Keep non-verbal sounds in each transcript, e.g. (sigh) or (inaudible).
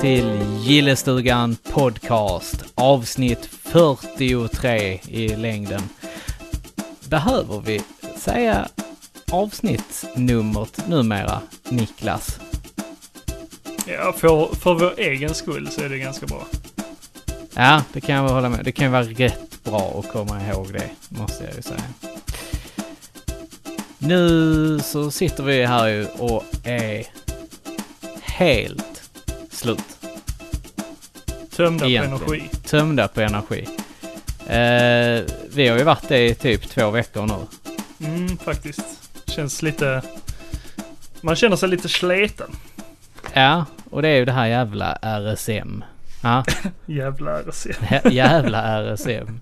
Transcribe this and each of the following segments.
till Gillestugan Podcast, avsnitt 43 i längden. Behöver vi säga avsnittsnumret numera, Niklas? Ja, för, för vår egen skull så är det ganska bra. Ja, det kan jag hålla med. Det kan vara rätt bra att komma ihåg det, måste jag ju säga. Nu så sitter vi här ju och är helt slut. Tömda Egentligen. på energi. Tömda på energi. Eh, vi har ju varit det i typ två veckor nu. Mm, faktiskt. Känns lite... Man känner sig lite sliten. Ja, och det är ju det här jävla RSM. Ja, Jävlar. (laughs) alltså. jävla RSM.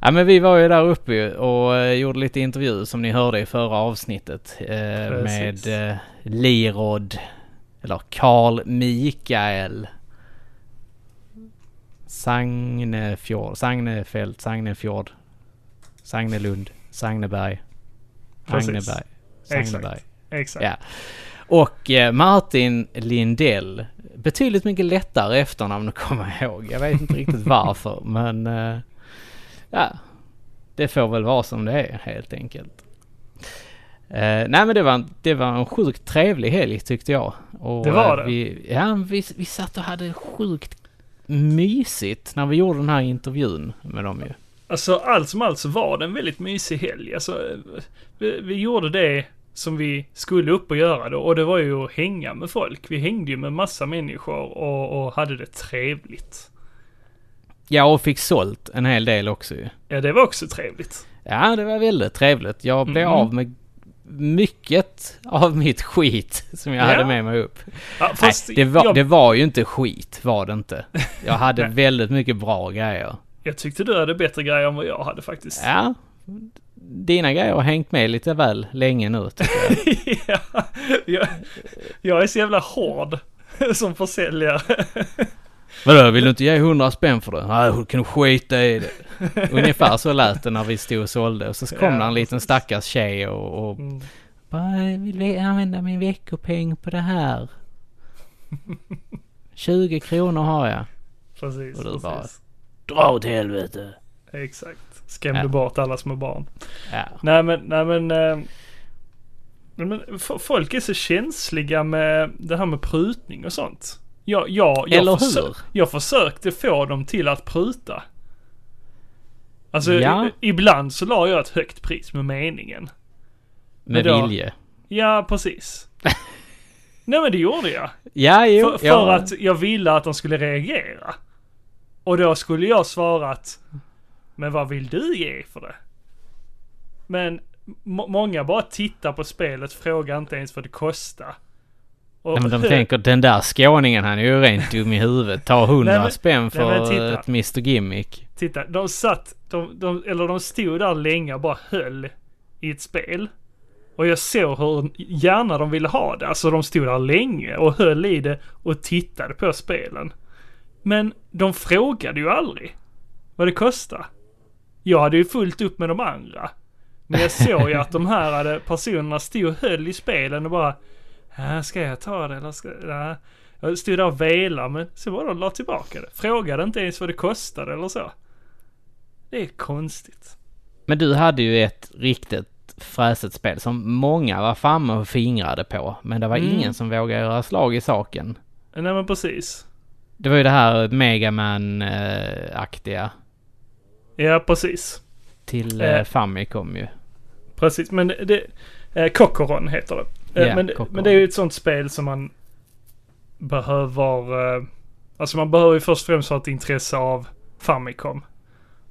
Ja men vi var ju där uppe och eh, gjorde lite intervju som ni hörde i förra avsnittet. Eh, med eh, Lirod, eller Karl Mikael. Sagnefjord, Sagnefält, Sagnefjord, Sagnelund, Sagneberg, Precis. Agneberg, Sagneberg. Exakt. Ja. Och eh, Martin Lindell. Betydligt mycket lättare efternamn att komma ihåg. Jag vet inte riktigt (laughs) varför men eh, ja. Det får väl vara som det är helt enkelt. Eh, nej men det var, en- det var en sjukt trevlig helg tyckte jag. Och, Det var eh, det. Vi, ja, vi, vi satt och hade sjukt mysigt när vi gjorde den här intervjun med dem ju. Alltså allt som allt så var det en väldigt mysig helg. Alltså, vi, vi gjorde det som vi skulle upp och göra då och det var ju att hänga med folk. Vi hängde ju med massa människor och, och hade det trevligt. Ja och fick sålt en hel del också ju. Ja, det var också trevligt. Ja, det var väldigt trevligt. Jag blev Mhm. av med mycket av mitt skit som jag Ja. hade med mig upp. Ja, Nej, det var, jag, det var ju inte skit, var det inte. Jag hade (laughs) väldigt mycket bra grejer. jag tyckte du hade bättre grejer än vad jag hade faktiskt. Ja, dina grejer har hängt med lite väl länge nu tycker jag. (laughs) ja, jag, jag är så jävla hård (laughs) som försäljare. Vadå, vill du inte ge 100 spänn för det? Nej, du kan skita i det. Ungefär så lät det när vi stod och sålde. Och så kom Ja, det en liten stackars tjej och, och Mm. bara, "Jag vill vi använda min veckopeng på det här. (laughs) 20 kronor har jag. Precis, Och du precis. bara- Dra åt helvete. Exakt. Skrämde Ja. bort alla små barn. Ja. Nej men, nej men. Eh, men folk är så känsliga med det här med prutning och sånt. Jag, jag, jag, Eller försö- hur? jag försökte få dem till att pruta. Alltså Ja. ibland så la jag ett högt pris med meningen. Med Men då- vilje. Ja, precis. (laughs) Nej men det gjorde jag. Ja, jo. För, för ja. att jag ville att de skulle reagera. Och då skulle jag svara att, men vad vill du ge för det? Men må- många bara tittar på spelet, frågar inte ens vad det kostar. Och Nej, men de tänker den där skåningen han är ju rent dum i huvudet. Ta 100 Nej, men- spänn nej, för men titta. ett Mr Gimmick. Titta, de satt, de, de, eller de stod där länge och bara höll i ett spel. Och jag såg hur gärna de ville ha det. Alltså de stod där länge och höll i det och tittade på spelen. Men de frågade ju aldrig vad det kostade. Jag hade ju fullt upp med de andra. Men jag såg ju att de här hade, personerna stod och höll i spelen och bara "Ja, Ska jag ta det eller ska ja. Jag stod där och velade men så var de la tillbaka det. Frågade inte ens vad det kostade eller så. Det är konstigt. Men du hade ju ett riktigt fräsigt spel som många var framme och fingrade på. Men det var Mm. ingen som vågade göra slag i saken. Nej men precis. Det var ju det här Megaman-aktiga Ja precis. till Eh. eh. Famicom ju. Precis men det, eh, Kokoron heter det. Ja, men, men det är ju ett sånt spel som man behöver, eh, alltså man behöver ju först och främst ha ett intresse av Famicom.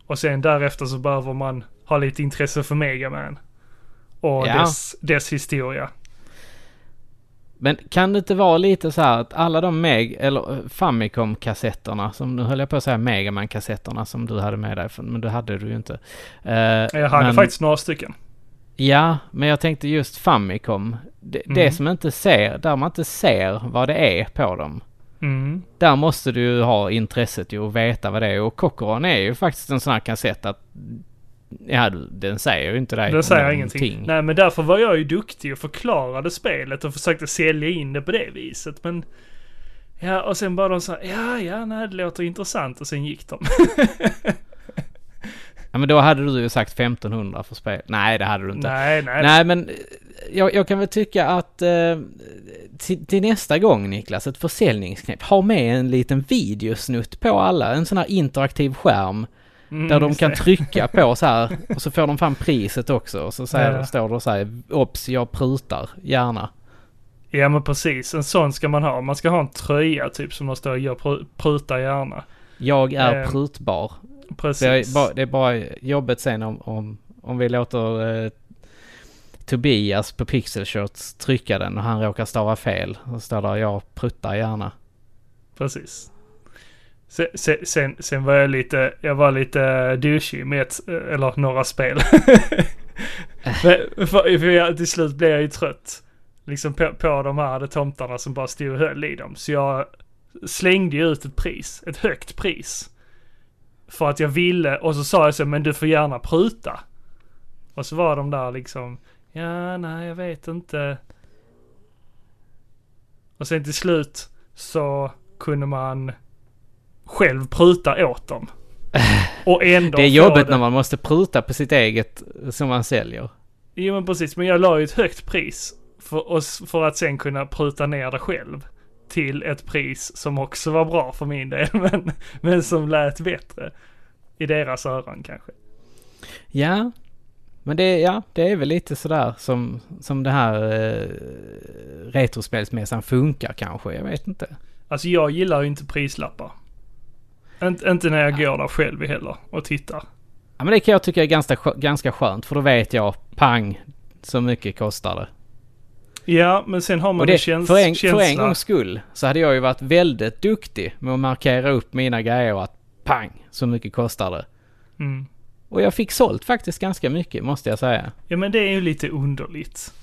Och sen därefter så behöver man ha lite intresse för Megaman. Och Ja. dess, dess historia. Men kan det inte vara lite så här att alla de Meg eller eh, Famicom-kassetterna som nu höll jag på att säga Megaman-kassetterna som du hade med dig, men det hade du ju inte. Eh, Jag hade men- faktiskt några stycken. Ja, men jag tänkte just Famicom. Det, det Mm. som inte ser, där man inte ser vad det är på dem. Mm. Där måste du ju ha intresset ju och veta vad det är. Och Kokoron är ju faktiskt en sån här kassett att... Ja, den säger ju inte dig Den säger någonting. ingenting. Nej men därför var jag ju duktig och förklarade spelet och försökte sälja in det på det viset. Men Ja, och sen bara de sa, ja, ja, nej, det låter intressant och sen gick de. (laughs) Ja men då hade du ju sagt 1500 för spel. Nej det hade du inte. nej, nej. Nej men eh, jag, jag kan väl tycka att eh, till, till nästa gång Niklas, ett försäljningsknep. Ha med en liten videosnutt på alla, en sån här interaktiv skärm. Mm, Där de kan det. trycka på så här (laughs) och så får de fram priset också. Och så säger, Ja. står det så här, obs jag prutar, gärna. Ja men precis, en sån ska man ha. Man ska ha en tröja typ som det står jag pr- prutar gärna. Jag är Eh, prutbar. Precis. Det är, bara, det är bara jobbet sen om, om, om vi låter eh, Tobias på Pixel Shots trycka den och han råkar stava fel. Så står där jag pruttar gärna. Precis. Sen, sen, sen, var jag lite, jag var lite douchey med ett, eller några spel. (laughs) för, för, för jag, till slut blev jag ju trött. Liksom på, på de här tomtarna som bara stod och höll i dem. Så jag slängde ju ut ett pris, ett högt pris. För att jag ville, och så sa jag så, men du får gärna pruta. Och så var de där liksom, ja, nej, jag vet inte. Och sen till slut så kunde man själv pruta åt dem. (laughs) Och ändå Det är jobbigt det. när man måste pruta på sitt eget som man säljer. Jo men precis, men jag la ju ett högt pris för, för att sen kunna pruta ner det själv. Till ett pris som också var bra för min del, (laughs) men, men som lät bättre. I deras öron kanske. Ja, men det, ja, det är väl lite sådär som, som det här eh, retrospelsmässan funkar kanske. Jag vet inte. Alltså jag gillar ju inte prislappar. Inte, inte när jag går där själv heller och tittar. Ja, men det kan jag tycka är ganska, ganska skönt för då vet jag, pang, så mycket kostar det. Ja, men sen har man Och en det, käns- för, en, känsla. för en gångs skull så hade jag ju varit väldigt duktig med att markera upp mina grejer att pang, så mycket kostar det. Mm. Och jag fick sålt faktiskt ganska mycket måste jag säga. Ja men det är ju lite underligt.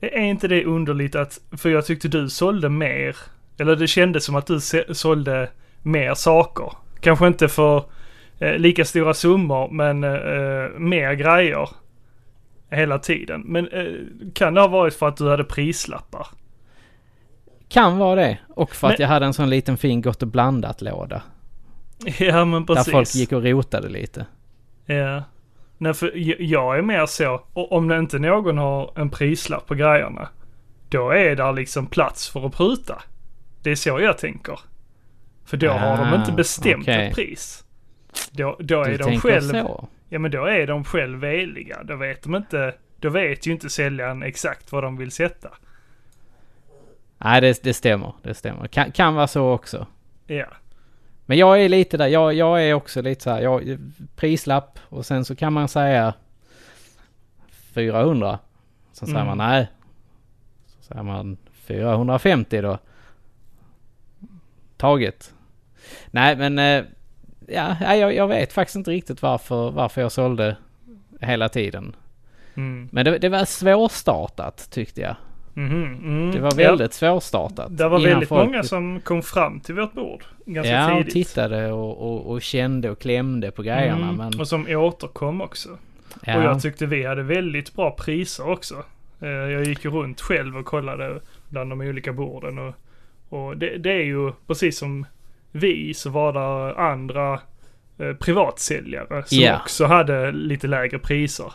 Är inte det underligt att, för jag tyckte du sålde mer, eller det kändes som att du sålde mer saker. Kanske inte för eh, lika stora summor men eh, mer grejer hela tiden. Men eh, kan det ha varit för att du hade prislappar? Kan vara det. Och för att Men- jag hade en sån liten fin gott och blandat låda. (laughs) Ja men precis. Där folk gick och rotade lite. Ja. Nej, för jag är mer så, och om det inte någon har en prislapp på grejerna, då är där liksom plats för att pruta. Det är så jag tänker. För då har de Ah, inte bestämt okej. ett pris. Då, då Du är de tänker själv, så? Ja men då är de själv veliga. Då vet de inte, då vet ju inte säljaren exakt vad de vill sätta. Nej, det, det stämmer. Det stämmer. Kan, kan vara så också. Ja. Men jag är lite där. Jag, jag är också lite så här. Jag, prislapp och sen så kan man säga 400. Sen säger Mm. man nej. Så säger man 450 då. Taget. Nej men eh, ja, jag, jag vet faktiskt inte riktigt varför, varför jag sålde hela tiden. Mm. Men det, det var svårstartat tyckte jag. Mhm, mm. Det var Ja. väldigt svårstartat. Det var väldigt folk- många som kom fram till vårt bord ganska Ja, och tidigt. tittade och, och, och kände och klämde på grejerna. Mm, Men, Och som återkom också. ja. Och jag tyckte vi hade väldigt bra priser också. Eh, Jag gick ju runt själv och kollade bland de olika borden och, och det, det är ju precis som vi så var det andra eh, privatsäljare som Ja. också hade lite lägre priser.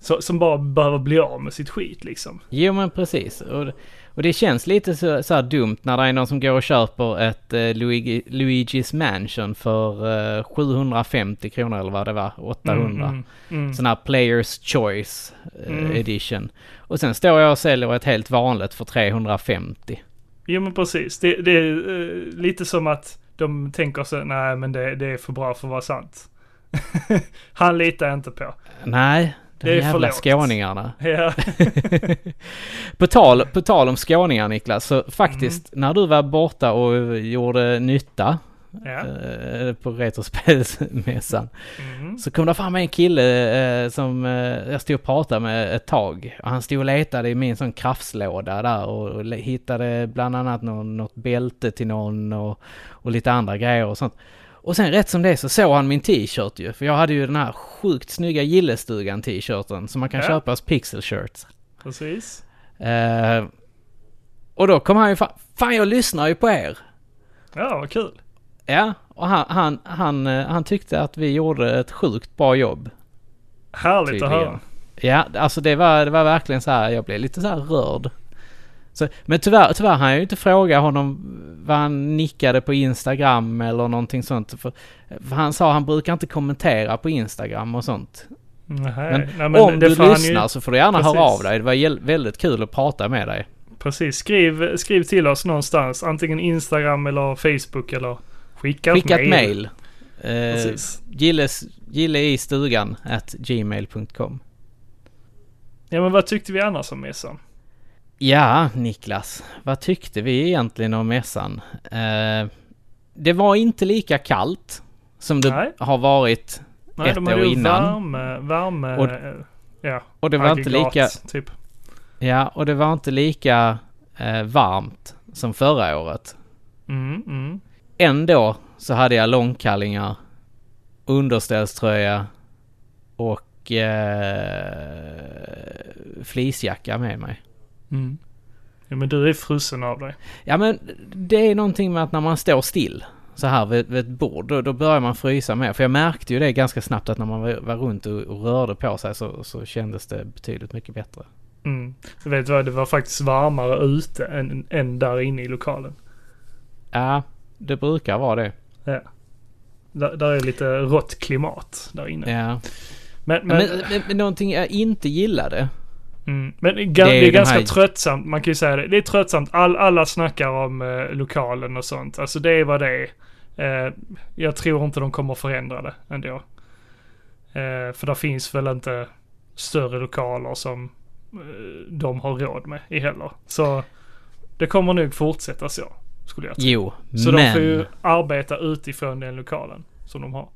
Så, som bara behöver bli av med sitt skit liksom. Jo men precis. Och, och det känns lite så, så dumt när det är någon som går och köper ett eh, Luigi, Luigi's Mansion för eh, 750 kronor eller vad det var, 800. Mm, mm, Sån här Players Choice eh, Mm. Edition. Och sen står jag och säljer ett helt vanligt för 350. Jo men precis. Det, det är eh, lite som att de tänker så, nej men det, det är för bra för att vara sant. (laughs) Han litar jag inte på. Nej, de Det är jävla lågt. skåningarna. (laughs) Ja. (laughs) på, tal, på tal om skåningar Niklas, så faktiskt Mm. när du var borta och gjorde nytta ja. eh, på Retrospelsmässan Mm. så kom det fram en kille eh, som eh, jag stod och pratade med ett tag. Och han stod och letade i min sån krafslåda där och, hittade bland annat någon, något bälte till någon och, och lite andra grejer och sånt. Och sen rätt som det så såg han min t-shirt ju, för jag hade ju den här sjukt snygga Gillestugan t-shirten som man kan Ja. köpa hos Pixel Shirts. Precis. Eh, Och då kom han ju fan, fan jag lyssnar ju på er. Ja, vad kul. Ja, och han, han, han, eh, han tyckte att vi gjorde ett sjukt bra jobb. Härligt Tydligen. att höra. Ja, alltså det var, det var verkligen så här, jag blev lite så här rörd. Så, men tyvärr, tyvärr hann jag ju inte fråga honom vad han nickade på Instagram eller någonting sånt. För, för han sa han brukar inte kommentera på Instagram och sånt. Nej, Men nej, men Om du lyssnar Ju, så får du gärna Precis. höra av dig. Det var väldigt kul att prata med dig. precis, skriv, skriv till oss någonstans. Antingen Instagram eller Facebook eller skicka, Skicka ett ett mail. mail. Eh, Precis. gilles, gille i stugan at gmail.com. Ja, men vad tyckte vi annars om mässan? Ja, Niklas. Vad tyckte vi egentligen om mässan? Eh, det var inte lika kallt som det Nej. har varit. Nej, Ett de år innan. värme, värme, Och- ja, Och det var inte lika, typ. ja, och det var inte lika eh, varmt som förra året. Mm, mm. Ändå så hade jag långkallingar, underställströja och eh, fleecejacka med mig. Mm. Ja, men du är frusen av dig. Ja men det är någonting med att när man står still så här vid, vid ett bord, då, då börjar man frysa mer. För jag märkte ju det ganska snabbt att när man var, var runt och, och rörde på sig så, så kändes det betydligt mycket bättre. Mm. Du vet vad, det var faktiskt varmare ute än, än där inne i lokalen. Ja, det brukar vara det. Ja. Där, där är lite rått klimat där inne. Ja. Men, Men, men, men, men någonting jag inte gillade. mm, men det är, ga- det är det är de ganska här- tröttsamt, man kan ju säga det. Det är tröttsamt, All, alla snackar om eh, lokalen och sånt. Alltså det är vad det är. Eh, jag tror inte de kommer förändra det ändå. Eh, för det finns väl inte större lokaler som eh, de har råd med i heller. Så det kommer nog fortsätta så, skulle jag tro. Jo, Så de får men ju arbeta utifrån den lokalen som de har.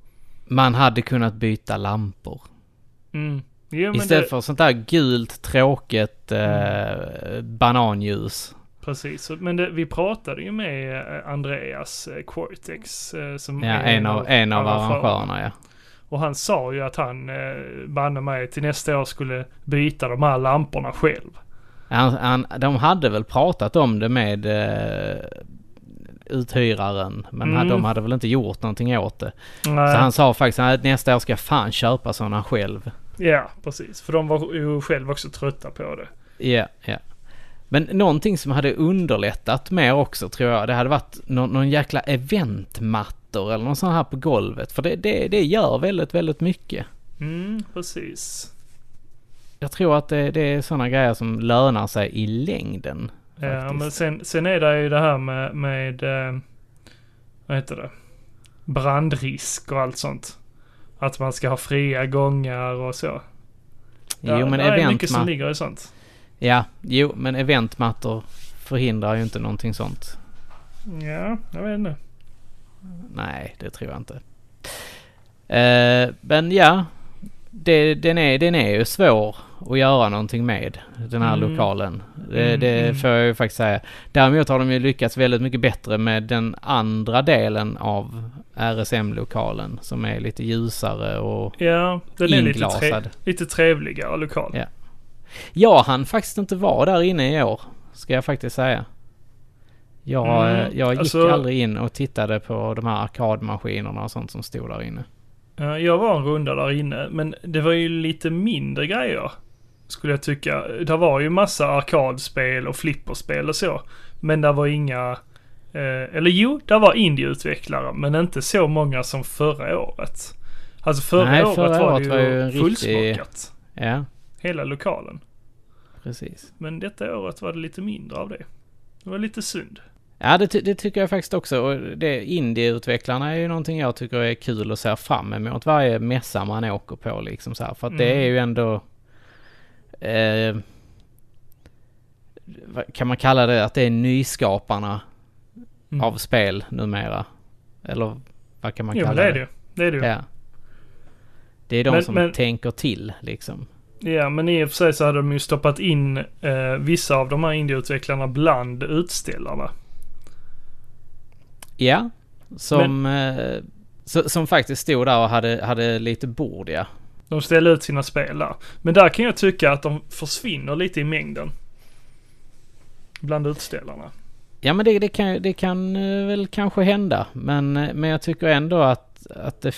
man hade kunnat byta lampor. Mm. Jo, men Istället det, för sånt där gult tråkigt eh, bananljus. Precis, men det, vi pratade ju med eh, Andreas eh, Quartex eh, som Ja, är en av, en av arrangörerna ja. Och han sa ju att han eh, banne mig till nästa år skulle byta de här lamporna själv. Han, han, de hade väl pratat om det med eh, uthyraren. Men Mm. de hade väl inte gjort någonting åt det. Nej, Så han sa faktiskt att nästa år ska jag fan köpa sådana själv. Ja, precis. För de var ju själv också trötta på det. Ja, ja. Men någonting som hade underlättat mer också tror jag. Det hade varit någon, någon jäkla eventmattor eller någon sån här på golvet. För det, det, det gör väldigt, väldigt mycket. Mm, precis. Jag tror att det, det är sådana grejer som lönar sig i längden. Ja, faktiskt. men sen, sen är det ju det här med, med eh, vad heter det? Brandrisk och allt sånt. Att man ska ha fria gångar och så. Jo men det är mycket som ligger i sånt. Ja, jo men eventmattor förhindrar ju inte någonting sånt. Ja, jag vet inte. Nej, det tror jag inte. Eh, men ja, det, den, är, den är ju svår att göra någonting med, den här Mm. lokalen. Det, Mm, det mm. får jag ju faktiskt säga. Däremot har de ju lyckats väldigt mycket bättre med den andra delen av RSM-lokalen som är lite ljusare och Ja, den är lite, tre, inglasad. lite trevligare lokal. Ja. Jag hann faktiskt inte vara där inne i år, ska jag faktiskt säga. Jag, Mm, eh, jag gick alltså- aldrig in och tittade på de här arkadmaskinerna och sånt som stod där inne. Ja, jag var en runda där inne, men det var ju lite mindre grejer. Skulle jag tycka. Det var ju massa arkadspel och flipperspel och så. Men det var inga... Eh, eller jo, det var indieutvecklare, men inte så många som förra året. Alltså förra Nej, året förra var året det var ju, ju en riktig- fullsmockat. Ja, Hela lokalen. precis. Men detta året var det lite mindre av det. Det var lite synd. Ja, det, ty- det tycker jag faktiskt också. Och det, indieutvecklarna är ju någonting jag tycker är kul att se fram emot varje mässa man åker på liksom så här. För att det Mm. är ju ändå... Eh, kan man kalla det att det är nyskaparna Mm. av spel numera? Eller vad kan man Jo, kalla men det är det. Det är det ju. Ja. Det är de Men- som men- tänker till liksom. Ja, men i och för sig så hade de ju stoppat in eh, vissa av de här indieutvecklarna bland utställarna. Ja, som, eh, så, som faktiskt stod där och hade, hade lite bord ja. De ställer ut sina spel där. Men där kan jag tycka att de försvinner lite i mängden. bland utställarna. Ja men det, det, kan, det kan eh, väl kanske hända. Men, eh, men jag tycker ändå att, att det,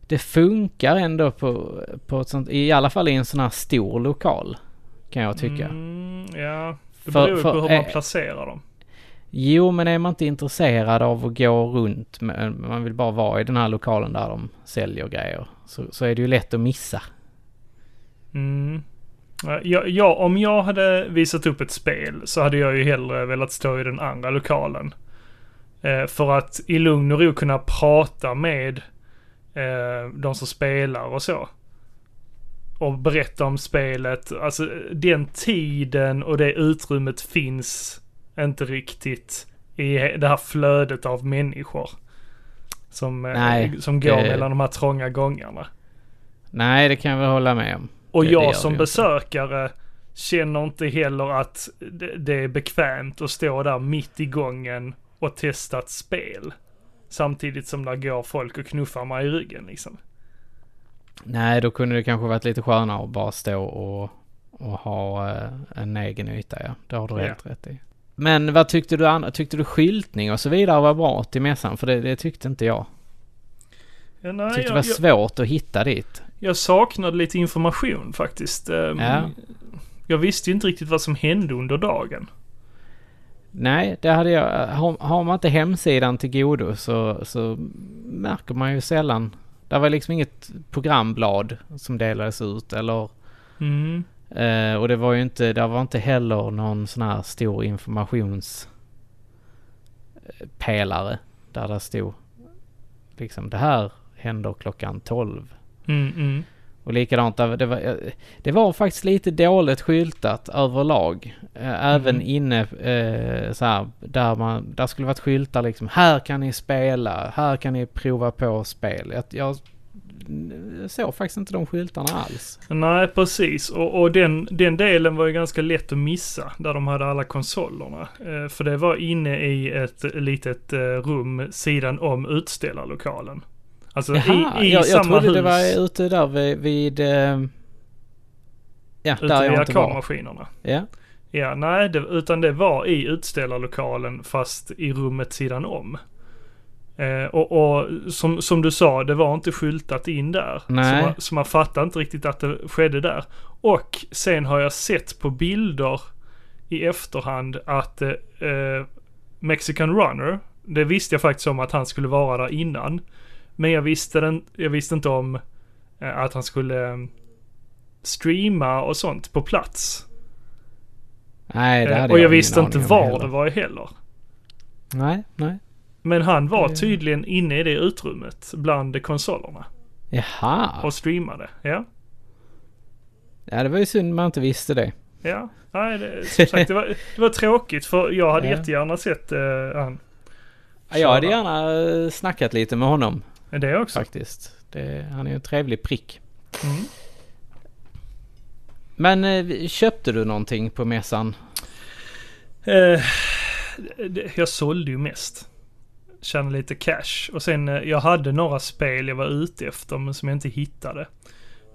det funkar ändå på, på ett sånt, i alla fall i en sån här stor lokal. Kan jag tycka. Mm, ja, det För- beror ju för- på hur man eh, placerar dem. Jo men är man inte intresserad av att gå runt, man vill bara vara i den här lokalen där de säljer grejer. Så, så är det ju lätt att missa. Mm. Ja, Ja, ja, om jag hade visat upp ett spel så hade jag ju hellre velat stå i den andra lokalen. Eh, för att i lugn och ro kunna prata med eh, de som spelar och så. Och berätta om spelet. Alltså den tiden och det utrymmet finns inte riktigt i det här flödet av människor. Som, eh, Nej, som går det- mellan de här trånga gångarna. Nej det kan jag väl hålla med om. Och Det- jag det som besökare känner inte heller att det, det är bekvämt att stå där mitt i gången och testa ett spel. Samtidigt som där går folk och knuffar mig i ryggen liksom. Nej, då kunde det kanske varit lite skönare att bara stå och, och ha eh, en egen yta, ja. Det har du Ja. helt rätt i. Men vad tyckte du, an- tyckte du skyltning och så vidare var bra till mässan? För det, det tyckte inte jag. Ja, nej, tyckte det var jag, svårt att hitta dit. jag saknade lite information faktiskt. Ehm, Ja. Jag visste ju inte riktigt vad som hände under dagen. Nej, det hade jag. Har, har man inte hemsidan till godo så, så märker man ju sällan. Det var liksom inget programblad som delades ut eller Mm. Eh, och det var ju inte, det var inte heller någon sån här stor informationspelare där det stod liksom det här händer klockan 12. Mm, mm. Och likadant, det var, eh, det var faktiskt lite dåligt skyltat överlag. Eh, Även Mm. inne eh, så här, där man, där skulle varit skyltar liksom, här kan ni spela, här kan ni prova på spel. Jag, jag såg faktiskt inte de skyltarna alls. Nej, precis. Och, och den, den delen var ju ganska lätt att missa, där de hade alla konsolerna. Eh, för det var inne i ett litet eh, rum sidan om utställarlokalen. Alltså Jaha, i, i jag, jag samma trodde hus, det var ute där vid... vid eh, ja, ute där jag inte var. Ja. Ja, nej, det, utan det var i utställarlokalen fast i rummet sidan om. Eh, och och som, som du sa, det var inte skyltat in där. Nej. Så man, så man fattade inte riktigt att det skedde där. Och sen har jag sett på bilder i efterhand att eh, eh, Mexican Runner, det visste jag faktiskt om att han skulle vara där innan. Men jag visste, den, jag visste inte om eh, att han skulle eh, streama och sånt på plats. Nej, det Eh, hade och jag ingen visste inte var heller. det var heller. Nej, nej. Men han var tydligen inne i det utrymmet bland konsolerna Jaha. och streamade. Ja, Ja, det var ju synd man inte visste det. ja. Nej, det, som sagt, det, var, det var tråkigt för jag hade Ja. jättegärna sett uh, han. Ja, jag hade gärna eh, snackat lite med honom det också. faktiskt. Det, han är ju en trevlig prick. Mm. Men eh, köpte du någonting på mässan? Eh, jag sålde ju mest. Tjänade lite cash. Och sen, eh, jag hade några spel jag var ute efter men som jag inte hittade.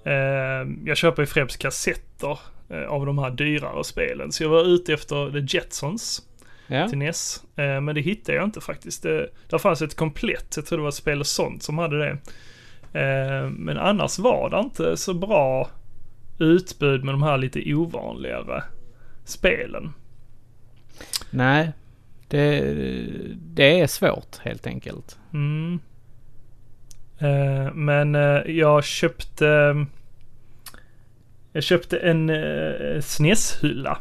Eh, jag köper ju främst kassetter eh, av de här dyrare spelen. Så jag var ute efter The Jetsons. Ja. till NES. Men det hittade jag inte faktiskt. Det, där fanns ett komplett, jag tror det var spel och sånt som hade det. Men annars var det inte så bra utbud med de här lite ovanligare spelen. Nej. Det, det är svårt helt enkelt. Mm. Eh, men eh, jag köpte jag köpte en uh, SNES-hylla.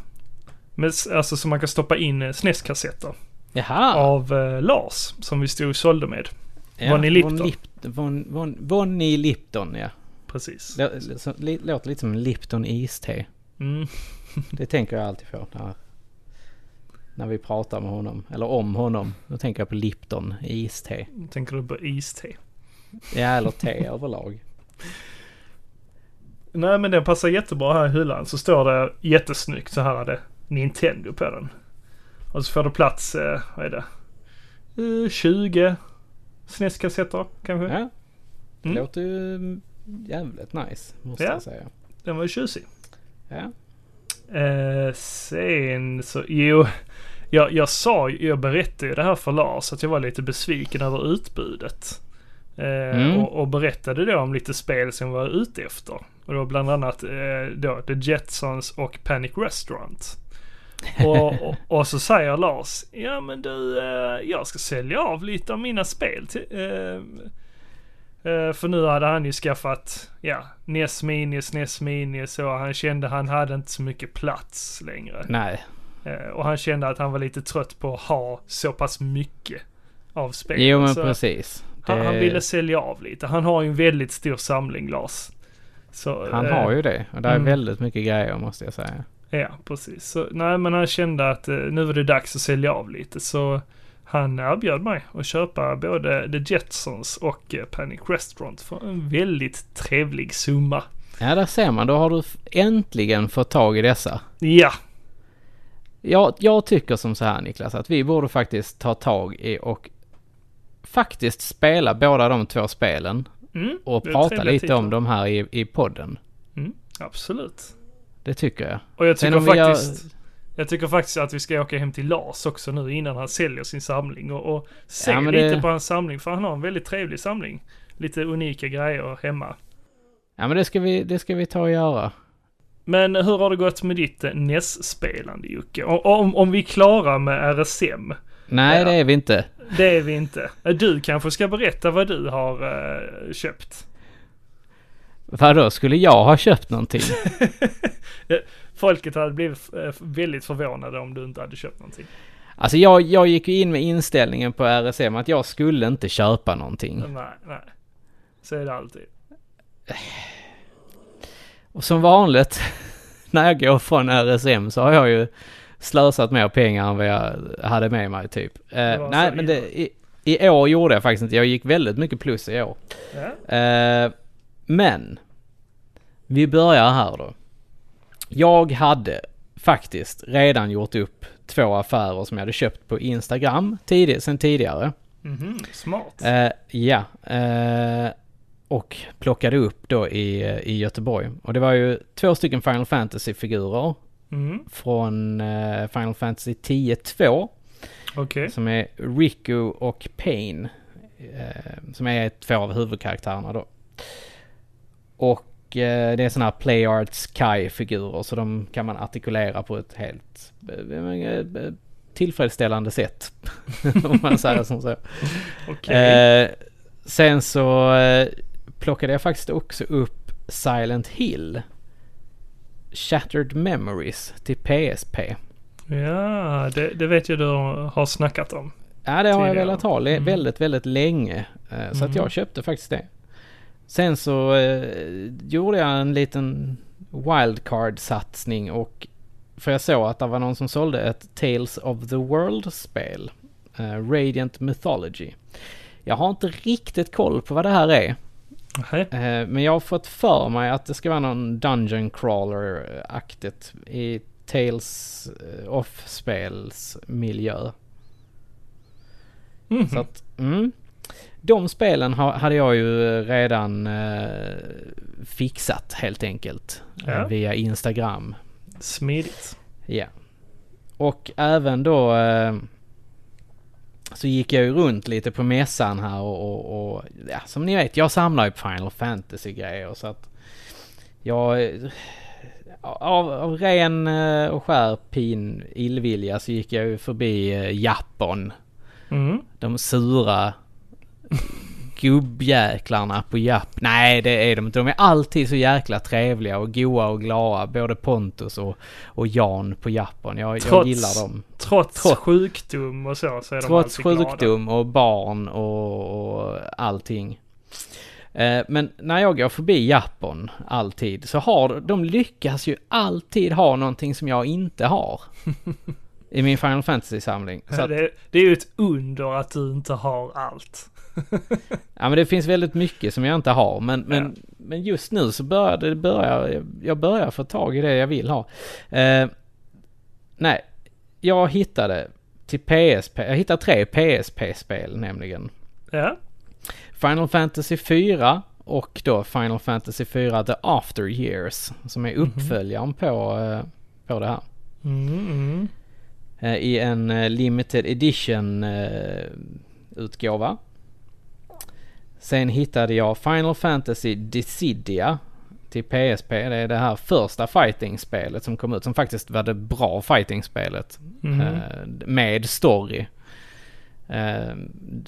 Alltså som man kan stoppa in eh, SNES-kassetter. Jaha. Av eh, Lars, som vi stod och sålde med. ja. Vonnie Lipton. Von Lip, Von, Von, Vonnie Lipton, ja. Precis. Lå- så- li- Låter lite som Lipton iste. Mm. Det tänker jag alltid på när, när vi pratar med honom. Eller om honom. Då tänker jag på Lipton iste. Tänker du på iste? Ja, eller te (laughs) överlag. Nej men den passar jättebra här i hyllan. Så står det jättesnyggt så här är det Nintendo på den. Och så får det plats, eh, vad är det? Eh, 20 SNES-kassetter kanske. Ja. Det Mm. låter ju jävligt nice, måste Ja. jag säga. Den var ju tjusig. Ja. Eh, sen så, jo. Jag, jag sa, jag berättade ju det här för Lars att jag var lite besviken över utbudet. Eh, Mm. och, och berättade då om lite spel som jag var ute efter. Och var bland annat eh, då The Jetsons och Panic Restaurant. och, (laughs) och, och så säger Lars, ja men du, eh, jag ska sälja av lite av mina spel till, eh, för nu hade han ju skaffat, ja, NES Mini, SNES Mini så han kände han hade inte så mycket plats längre. Nej. Eh, och han kände att han var lite trött på att ha så pass mycket av spel. Jo men så precis. han, han ville sälja av lite. Han har ju en väldigt stor samling Lars. Så, Han eh, har ju det. Och det är mm. väldigt mycket grejer måste jag säga. Ja, precis. Så, nej, men han kände att eh, nu var det dags att sälja av lite. Så han erbjöd mig att köpa både The Jetsons och eh, Panic Restaurant för en väldigt trevlig summa. Ja där ser man. Då har du äntligen fått tag i dessa. Ja, Jag, jag tycker som så här Niklas att vi borde faktiskt ta tag i och faktiskt spela båda de två spelen mm, och prata lite titlar. om dem här i, i podden. Mm, absolut. Det tycker jag. Och jag tycker vi gör- faktiskt... Jag tycker faktiskt att vi ska åka hem till Lars också nu innan han säljer sin samling och, och se Ja, lite det- på hans samling för han har en väldigt trevlig samling. Lite unika grejer hemma. Ja men det ska vi, det ska vi ta och göra. Men hur har det gått med ditt eh, NES-spelande Jocke? Om, om, vi är klara med RSM, Nej Ja. det är vi inte. det är vi inte. Eh, Du kanske ska berätta vad du har eh, köpt? Vadå, skulle jag ha köpt någonting? (laughs) (laughs) Folket hade blivit eh, väldigt förvånade om du inte hade köpt någonting. Alltså jag, jag gick ju in med inställningen på RSM att jag skulle inte köpa någonting. Nej, nej. Så är det alltid. Och som vanligt (laughs) när jag går från RSM så har jag ju slösat mer pengar än vad jag hade med mig typ. Eh, nej men det, i, i år gjorde jag faktiskt inte. Jag gick väldigt mycket plus i år. Ja. Eh, men vi börjar här då. Jag hade faktiskt redan gjort upp två affärer som jag hade köpt på Instagram tidigt, sen tidigare. Mhm, smart. Eh, ja. Eh, och plockade upp då i, i Göteborg. Och det var ju två stycken Final Fantasy-figurer Mm, från eh, Final Fantasy 10-2. okej. Som är Riku och Pain. Eh, som är två av huvudkaraktärerna då. Och eh, det är sådana här Play Arts Kai-figurer så de kan man artikulera på ett helt eh, eh, tillfredsställande sätt. (laughs) Om man säger som så. (laughs) Eh, sen så eh, plockade jag faktiskt också upp Silent Hill. Shattered Memories till PSP. Ja, det, det vet jag du har snackat om. Ja, det har jag Tidigare. velat ha Mm. väldigt, väldigt länge. Så att Mhm. jag köpte faktiskt det. Sen så eh, gjorde jag en liten wildcard-satsning och för jag såg att det var någon som sålde ett Tales of the World-spel. eh, Radiant Mythology. Jag har inte riktigt koll på vad det här är. Nej. Eh, Men jag har fått för mig att det ska vara någon Dungeon Crawler-aktigt i Tales eh, of-spels miljö. Mhm. Så att, mm. De spelen ha, hade jag ju redan eh, fixat helt enkelt. eh, Ja. Via Instagram. Smidigt. Ja. Och även då eh, så gick jag ju runt lite på mässan här och, och, och ja, som ni vet, jag samlar ju på Final Fantasy-grejer så att jag av, av ren och skär pin illvilja så gick jag ju förbi Japan. Mm. De sura gubbjäklarna på Japp. Nej, det är de inte. De är alltid så jäkla trevliga och goa och glada. Både Pontus och, och Jan på Japan. Jag, jag Trots- gillar dem. Trots, Trots- sjukdom och så, så är de Trots alltid glada. sjukdom och barn och, och allting. Eh, Men när jag går förbi Japan alltid så har de lyckas ju alltid ha någonting som jag inte har. (laughs) I min Final Fantasy-samling. Att, det, det är ju ett under att du inte har allt. (laughs) Ja men det finns väldigt mycket som jag inte har men, men, Ja. men just nu så börjar det börjar, jag börjar få tag i det jag vill ha. Eh, nej, jag hittade till PSP, jag hittade tre PSP-spel nämligen. Ja. Final Fantasy 4 och då Final Fantasy 4 The After Years som är Mhm. uppföljaren på, eh, på det här. Mm, mm. Eh, I en eh, limited edition eh, utgåva. Sen hittade jag Final Fantasy Dissidia till PSP. Det är det här första fighting-spelet som kom ut. Som faktiskt var det bra fighting-spelet. Eh, med story.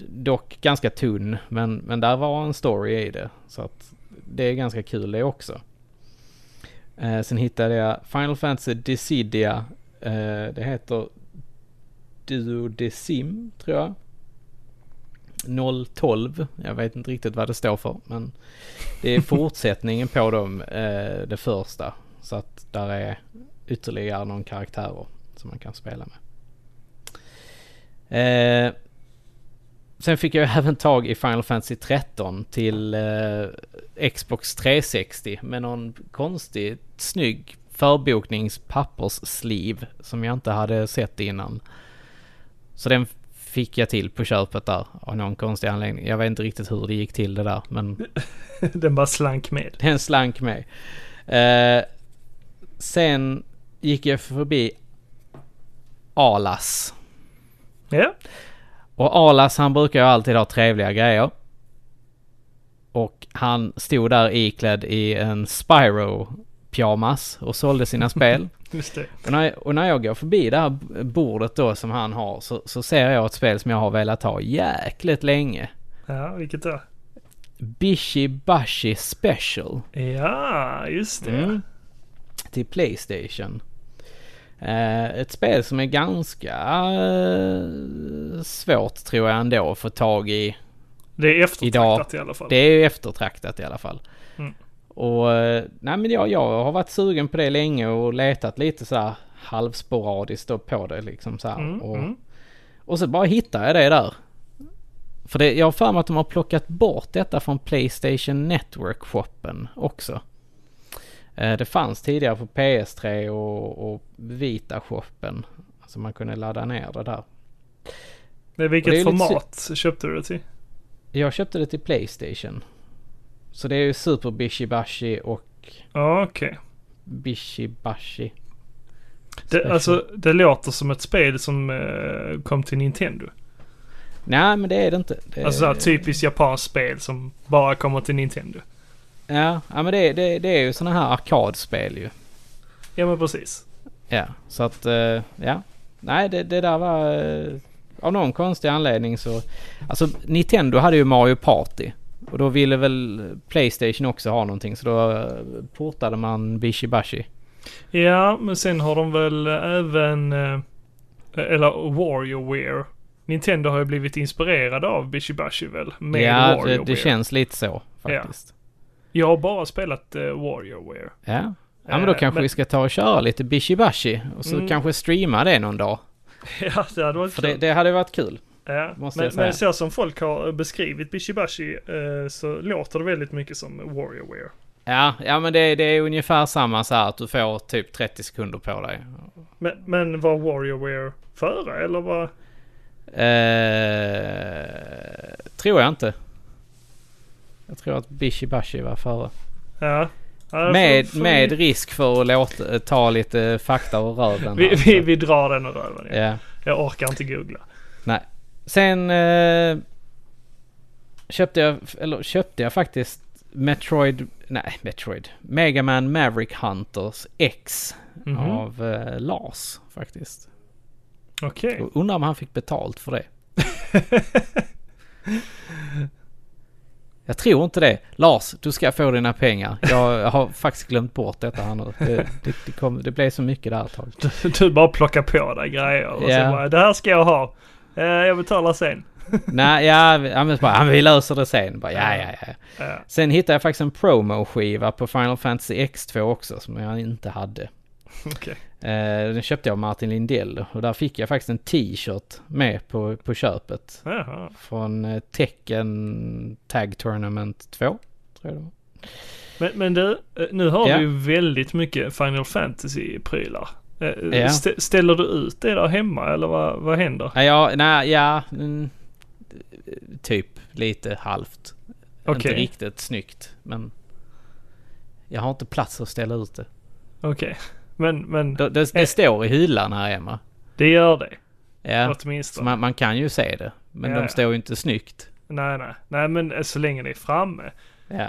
Dock ganska tunn, men, men där var en story i det. Så att det är ganska kul det också. Sen hittade jag Final Fantasy Dissidia. Det heter Duodecim, tror jag. 012. Jag vet inte riktigt vad det står för, men det är (laughs) fortsättningen på dem, eh, det första. Så att där är ytterligare någon karaktärer som man kan spela med. Eh, sen fick jag (laughs) även tag i Final Fantasy 13 till eh, Xbox 360 med någon konstig, snygg förbokningspapperssliv som jag inte hade sett innan. Så den fick jag till på köpet där av någon konstig anledning. Jag vet inte riktigt hur det gick till det där men (laughs) Den bara slank med. (laughs) den slank med. Eh, sen gick jag förbi Alas. Ja. Och Alas han brukar ju alltid ha trevliga grejer. Och han stod där iklädd i en Spyro pyjamas och sålde sina spel. (laughs) Och när, och när jag går förbi det här bordet då som han har så, så ser jag ett spel som jag har velat ha jäkligt länge. Ja, vilket då? Bishi Bashi Special. Ja, just det. Mm. Till Playstation. Eh, ett spel som är ganska eh, svårt tror jag ändå att få tag i. Det är eftertraktat Idag- i alla fall. Det är eftertraktat i alla fall. Mm. Och eh, nej men jag, jag har varit sugen på det länge och letat lite så här halvsporadiskt på det liksom så här. Mm, och, mm. och så bara hittade jag det där. För det, jag har för mig att de har plockat bort detta från Playstation Network-shoppen också. Eh, Det fanns tidigare på PS3 och, och Vita-shoppen. Så man kunde ladda ner det där. Men vilket det är lite format köpte du det till? Jag köpte det till Playstation. Så det är ju Super Bishibashi och Ja, okej. Bishibashi. Det, alltså, det låter som ett spel som eh, kom till Nintendo. Nej men det är det inte. Det, Alltså såhär typiskt japanskt spel som bara kommer till Nintendo. Ja, ja men det, det, det är ju sådana här arkadspel ju. Ja men precis. Ja, så att eh, ja. Nej, det, det där var eh, av någon konstig anledning så. Alltså Nintendo hade ju Mario Party. Och då ville väl Playstation också ha någonting så då eh, portade man Bishibashi. Ja, men sen har de väl även, eh, eller WarioWare. Nintendo har ju blivit inspirerade av Bishibashi väl? Med ja, det, det känns lite så faktiskt. Jag har bara spelat uh, WarioWare. Ja. Ja men då Eh, kanske men- vi ska ta och köra lite Bishibashi och så Mm. kanske streama det någon dag. (laughs) ja, det hade varit För kul. det, det hade varit kul. Ja. men, men så som folk har beskrivit Bishibashi eh, så låter det väldigt mycket som WarioWare. Ja, ja men det, det är ungefär samma så här att du får typ 30 sekunder på dig. Men, men var WarioWare före eller var... Eh, tror jag inte. Jag tror att Bishibashi var före. Ja. ja Med, får- med risk för att låta, ta lite fakta ur röven. vi, vi, vi drar den och röven. Ja. Ja. Jag orkar inte googla. Sen eh, köpte jag, eller köpte jag faktiskt Metroid, nej Metroid, Mega Man Maverick Hunters X Mhm. av eh, Lars faktiskt. Okej. Och Undrar om han fick betalt för det. (laughs) Jag tror inte det. Lars, du ska få dina pengar. Jag har faktiskt glömt bort detta här nu. Det, det, det, kom, det blev så mycket där ett tag. Du, du bara plockar på dig grejer och Ja. så bara, det här ska jag ha. Eh, jag betalar sen. (laughs) Nej, ja, men bara, vi löser det sen. Bara, ja, ja, ja. Ja. Sen hittade jag faktiskt en promo-skiva på Final Fantasy X2 också som jag inte hade. (laughs) Okej. Eh, den köpte jag av Martin Lindell och där fick jag faktiskt en t-shirt med på, på köpet. Jaha. Från eh, Tekken Tag Tournament 2. Tror jag det var. Men, men du, eh, nu har Ja. vi ju väldigt mycket Final Fantasy-prylar. Eh, Ja. stä- Ställer du ut det där hemma eller vad, vad händer? Ja, ja, nej, ja, mm, typ lite halvt. Okej. Inte riktigt snyggt, men jag har inte plats att ställa ut det. Okej. Men, men Det, det, det Eh. står i hyllan här hemma. det gör det. Ja, Åtminstone. man, man kan ju se det. Men Ja, de står ju inte snyggt. Nej, nej. Nej, men eh, så länge det är framme. Ja.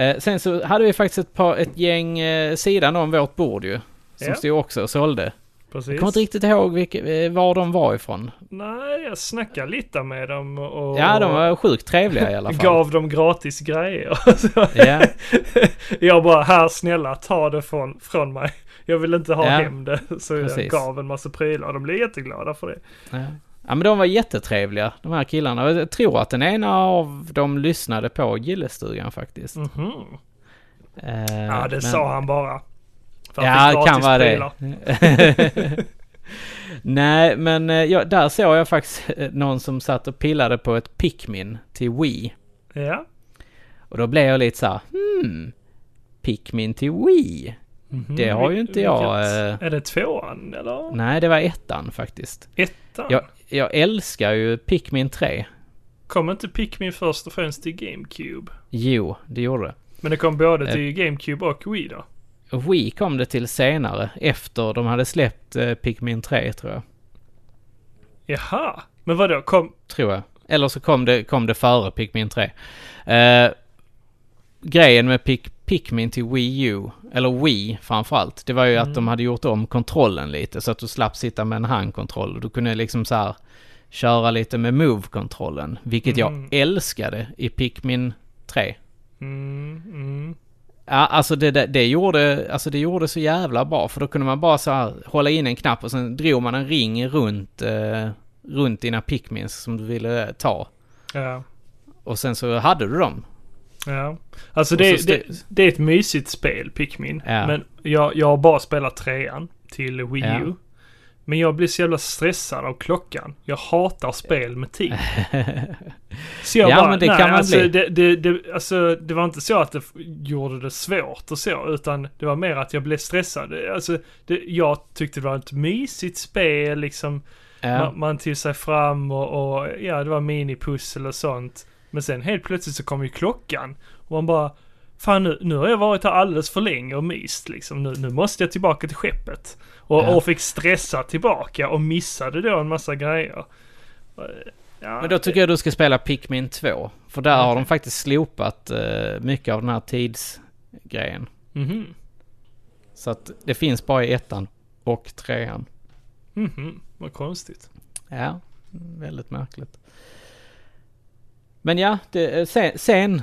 Eh, sen så hade vi faktiskt ett, par, ett gäng eh, sidan om vårt bord ju. Som Ja. stod också och sålde. Precis. Jag kommer inte riktigt ihåg vilka, eh, var de var ifrån. Nej, jag snackade lite med dem och... Ja, de var sjukt trevliga i alla fall. Gav dem gratis grejer. (laughs) Ja, jag bara, här snälla ta det från, från mig. Jag vill inte ha Ja, hem det. Så jag precis. gav en massa prylar. De blev jätteglada för det. ja. ja, men de var jättetrevliga, de här killarna. Jag tror att den ena av dem lyssnade på Gillestugan faktiskt. Mhm. Eh, Ja, det men- sa han bara. Ja, det kan vara det. (laughs) Nej, men eh, ja, där såg jag faktiskt eh, någon som satt och pillade på ett Pikmin till Wii. Ja. Och då blev jag lite så här, hmm, Pikmin till Wii? Mhm. Det har ju inte jag, Vilket- eh, Är det tvåan eller? Nej, det var ettan faktiskt. Ettan? Jag, jag älskar ju Pikmin 3. Kom inte Pikmin först och främst till GameCube? Jo, det gjorde det. Men det kom både till GameCube och Wii då? Wii kom det till senare, efter de hade släppt eh, Pikmin 3 tror jag. Jaha. Men vadå? Kom... Tror jag. Eller så kom det, kom det före Pikmin 3. Eh, grejen med Pik, Pikmin till Wii U, eller Wii framförallt, det var ju Mm. att de hade gjort om kontrollen lite så att du slapp sitta med en handkontroll. Du kunde liksom så här köra lite med Move-kontrollen, vilket Mm. jag älskade i Pikmin 3. Mm, mm. Ja, alltså det, det, det, gjorde, alltså det gjorde så jävla bra för då kunde man bara så här hålla in en knapp och sen drog man en ring runt, eh, runt dina Pikmins som du ville ta. Ja. Och sen så hade du dem. Ja. Alltså det, det, det är ett mysigt spel, Pikmin. Ja. Men jag, jag har bara spelat trean till Wii Ja. Men jag blir så jävla stressad av klockan. Jag hatar spel med tid. (laughs) Så jag Ja, bara, men det nej, kan man alltså, bli. det, det, det, alltså det var inte så att det gjorde det svårt och så, utan det var mer att jag blev stressad. Alltså, det, jag tyckte det var ett mysigt spel, liksom. ja. Man, man tog sig fram och, och ja, det var minipussel och sånt. Men sen helt plötsligt så kom ju klockan. Och man bara, fan nu, nu har jag varit här alldeles för länge och myst liksom. Nu, nu måste jag tillbaka till skeppet. Och, Ja. och fick stressa tillbaka och missade då en massa grejer. Ja, Men då tycker jag du ska spela Pikmin 2. För där har Okej. de faktiskt slopat eh, mycket av den här tidsgrejen. Mhm. Så att det finns bara i ettan och trean. Mhm. Vad konstigt. Ja, väldigt märkligt. Men ja, det, eh, sen, sen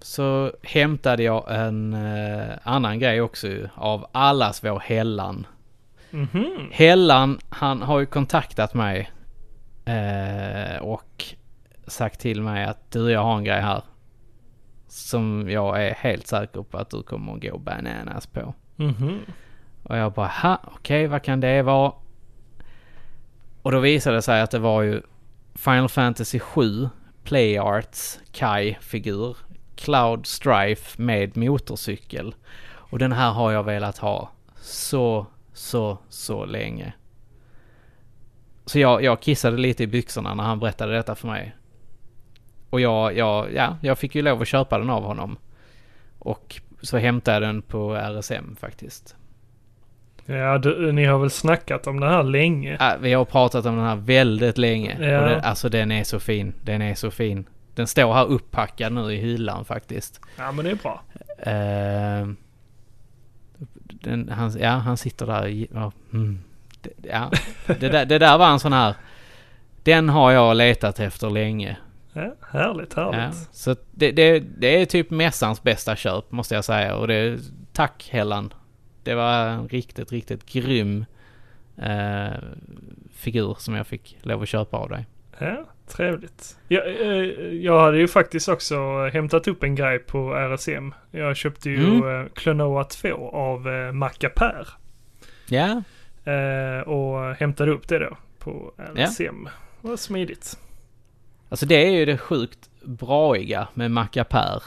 så hämtade jag en eh, annan grej också av allas vår Hellan. Mhm. Hellan, han har ju kontaktat mig eh, och sagt till mig att du, jag har en grej här. Som jag är helt säker på att du kommer att gå bananas på. Mhm. Och jag bara, ha, okej, vad kan det vara? Och då visade det sig att det var ju Final Fantasy 7 Play Arts Kai-figur. Cloud Strife med motorcykel. Och den här har jag velat ha så, så, så länge. Så jag, jag kissade lite i byxorna när han berättade detta för mig. Och jag, jag, ja, jag fick ju lov att köpa den av honom. Och så hämtade jag den på RSM faktiskt. Ja, du, ni har väl snackat om det här länge? Ja, vi har pratat om den här väldigt länge. Ja. Och det, alltså den är så fin. Den är så fin. Den står här uppackad nu i hyllan faktiskt. Ja, men det är bra. Uh, den, han, ja, han sitter där. Ja, mm, det, ja, det, där, det där var en sån här... Den har jag letat efter länge. Ja, härligt, Ja, härligt. så att det, det, det är typ mässans bästa köp måste jag säga. Och det, tack Hellan. Det var en riktigt, riktigt grym eh, figur som jag fick lov att köpa av dig. Ja, trevligt. Jag, eh, jag hade ju faktiskt också hämtat upp en grej på RSM. Jag köpte ju Mm. mm. Klonoa 2 av eh, Macapär. Ja, Eh, och hämtade upp det då på. RSM. Det var smidigt. alltså det är ju det sjukt braiga med Macapär.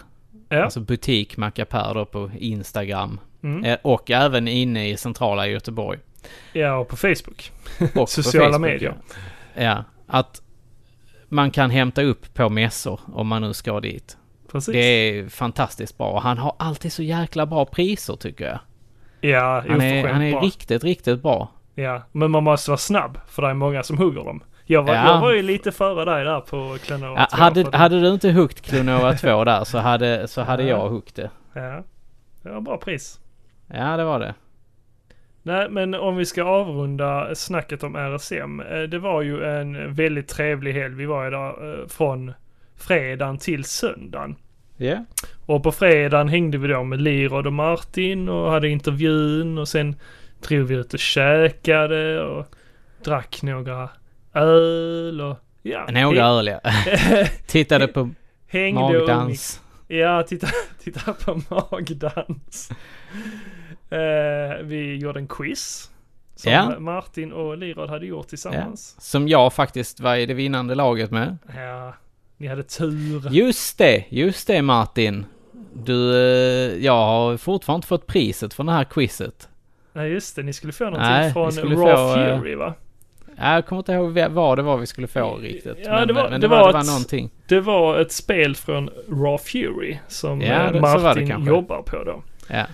Ja. Alltså butik Macapär då på Instagram. Mm. Eh, och även inne i centrala Göteborg. ja, och på Facebook. Och på (laughs) Sociala Facebook, medier. Ja. ja, att man kan hämta upp på mässor om man nu ska dit. Precis. Det är fantastiskt bra han har alltid så jäkla bra priser tycker jag. Ja, Han är, han är bra. riktigt, riktigt bra. Ja, men man måste vara snabb för det är många som hugger dem. Jag var, Ja. jag var ju lite före dig där på Clonora Ja, 2, hade, hade du inte huggt Clonora 2 där så hade, så hade (laughs) Ja. jag huggt det. Ja, det var bra pris. Ja, det var det. Nej, men om vi ska avrunda snacket om RSM. eh, Det var ju en väldigt trevlig helg. Vi var ju där eh, från fredagen till söndagen. Ja. Och på fredagen hängde vi då med Lirod och Martin och hade intervjun och sen drog vi ut och käkade och drack några öl och ja. Några öl ja. (laughs) Tittade på hängde och magdans. Ja, titta, (laughs) titta på magdans. Eh, vi gjorde en quiz. Som Ja. Martin och Lirod hade gjort tillsammans. Som jag faktiskt var i det vinnande laget med. Ja. ni hade tur. Just det, just det Martin. Du, eh, jag har fortfarande inte fått priset för det här quizet. Nej just det, ni skulle få någonting Nej, från Raw få, eh, Fury va? Jag kommer inte ihåg vad det var vi skulle få riktigt. Ja, men det var- men det det, var, var det var ett- någonting. Det var ett spel från Raw Fury som Ja, det- Martin jobbar på då. Ja.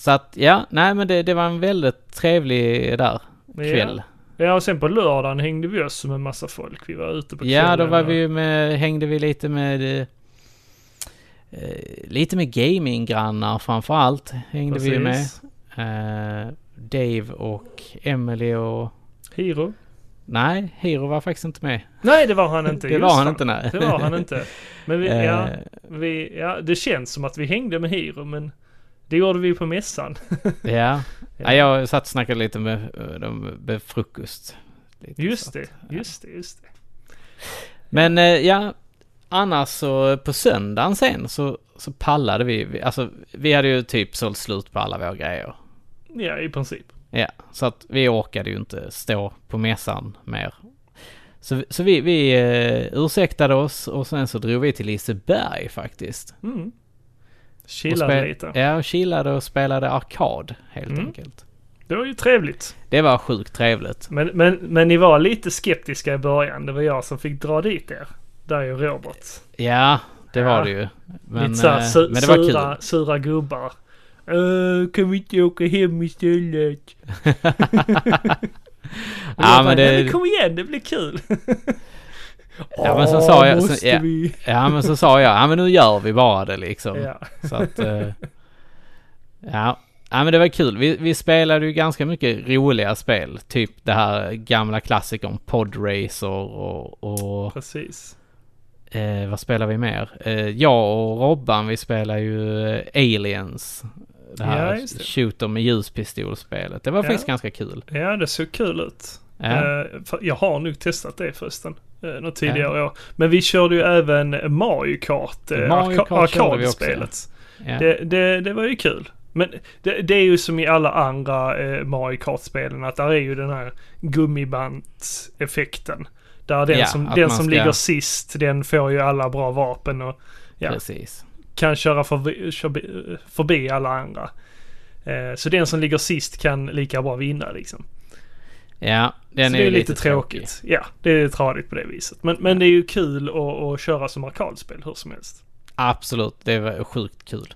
Så att, ja, nej men det, det var en väldigt trevlig där kväll. Ja, och sen på lördagen hängde vi oss med en massa folk. Vi var ute på Ja, kvällen då var vi med, hängde vi lite med, eh, eh, lite med gaminggrannar framför allt. Hängde vi ju med. Precis. Eh, Dave och Emily och... Hiro? Nej, Hiro var faktiskt inte med. Nej, det var han (laughs) inte. det var han inte, nej. Det var han inte. Men vi, ja, (laughs) Eh, vi, ja, det känns som att vi hängde med Hiro, men det gjorde vi på mässan. (laughs) ja. ja, jag satt och snackade lite med eh, dem med frukost. Lite Just det, ja. just det, just det. Men eh, ja, annars så på söndagen sen så, så pallade vi. Vi- Alltså vi hade ju typ sålt slut på alla våra grejer. Ja, i princip. Ja, så att vi orkade ju inte stå på mässan mer. Så, så vi, vi eh, ursäktade oss och sen så drog vi till Liseberg faktiskt. Mm. Chillade lite. Ja, och chillade och spelade arkad helt Mm. enkelt. Det var ju trevligt. Det var sjukt trevligt. Men, men, men ni var lite skeptiska i början. Det var jag som fick dra dit er. Där och Robert. Ja, det var Ja. det ju. Men, lite såhär eh, su- men det var sura, kul. sura gubbar. Uh, kan vi inte åka hem istället? (laughs) Ja, men det- "Nej, men kom igen, det blir kul. (laughs) Ja, men så sa jag- så- ja. Ja, men så sa jag, ja men nu gör vi bara det liksom. Ja. Så att, eh, ja. ja men det var kul. Vi, vi spelade ju ganska mycket roliga spel. Typ det här gamla klassikern Podracer och, och Precis. eh, vad spelar vi mer? Eh, jag och Robban vi spelar ju Aliens. Det här Ja, shooter med ljuspistolspelet. Det var Ja. faktiskt ganska kul. Ja, det såg kul ut. Ja. Eh, jag har nog testat det förresten. Uh, något tidigare år. Men vi körde ju även Mario Kart. Uh, Mario Kart arkadspelet. ja. Det, det, det var ju kul. Men det, det är ju som i alla andra eh, Mario Kart-spelen att där är ju den här gummiband-effekten. Där den Ja, som, den som ska- ligger sist, den får ju alla bra vapen och ja. Kan köra förbi, förbi, förbi alla andra. Eh, så den som ligger sist kan lika bra vinna liksom. Ja, den så är, det är lite tråkigt. Ja, det är tradigt på det viset. Men, men det är ju kul att, att köra som arkadspel hur som helst. Absolut, det var sjukt kul.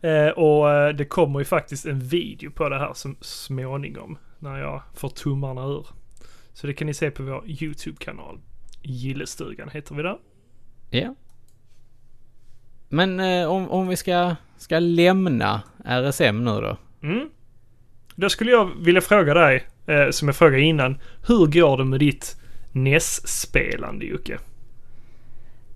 Eh, och eh, det kommer ju faktiskt en video på det här som småningom. När jag får tummarna ur. Så det kan ni se på vår YouTube-kanal. Gillestugan heter vi där. Ja. Men eh, om, om vi ska, ska lämna RSM nu då. Mm. Då skulle jag vilja fråga dig, eh, som jag frågade innan. Hur går det med ditt NES-spelande Jocke?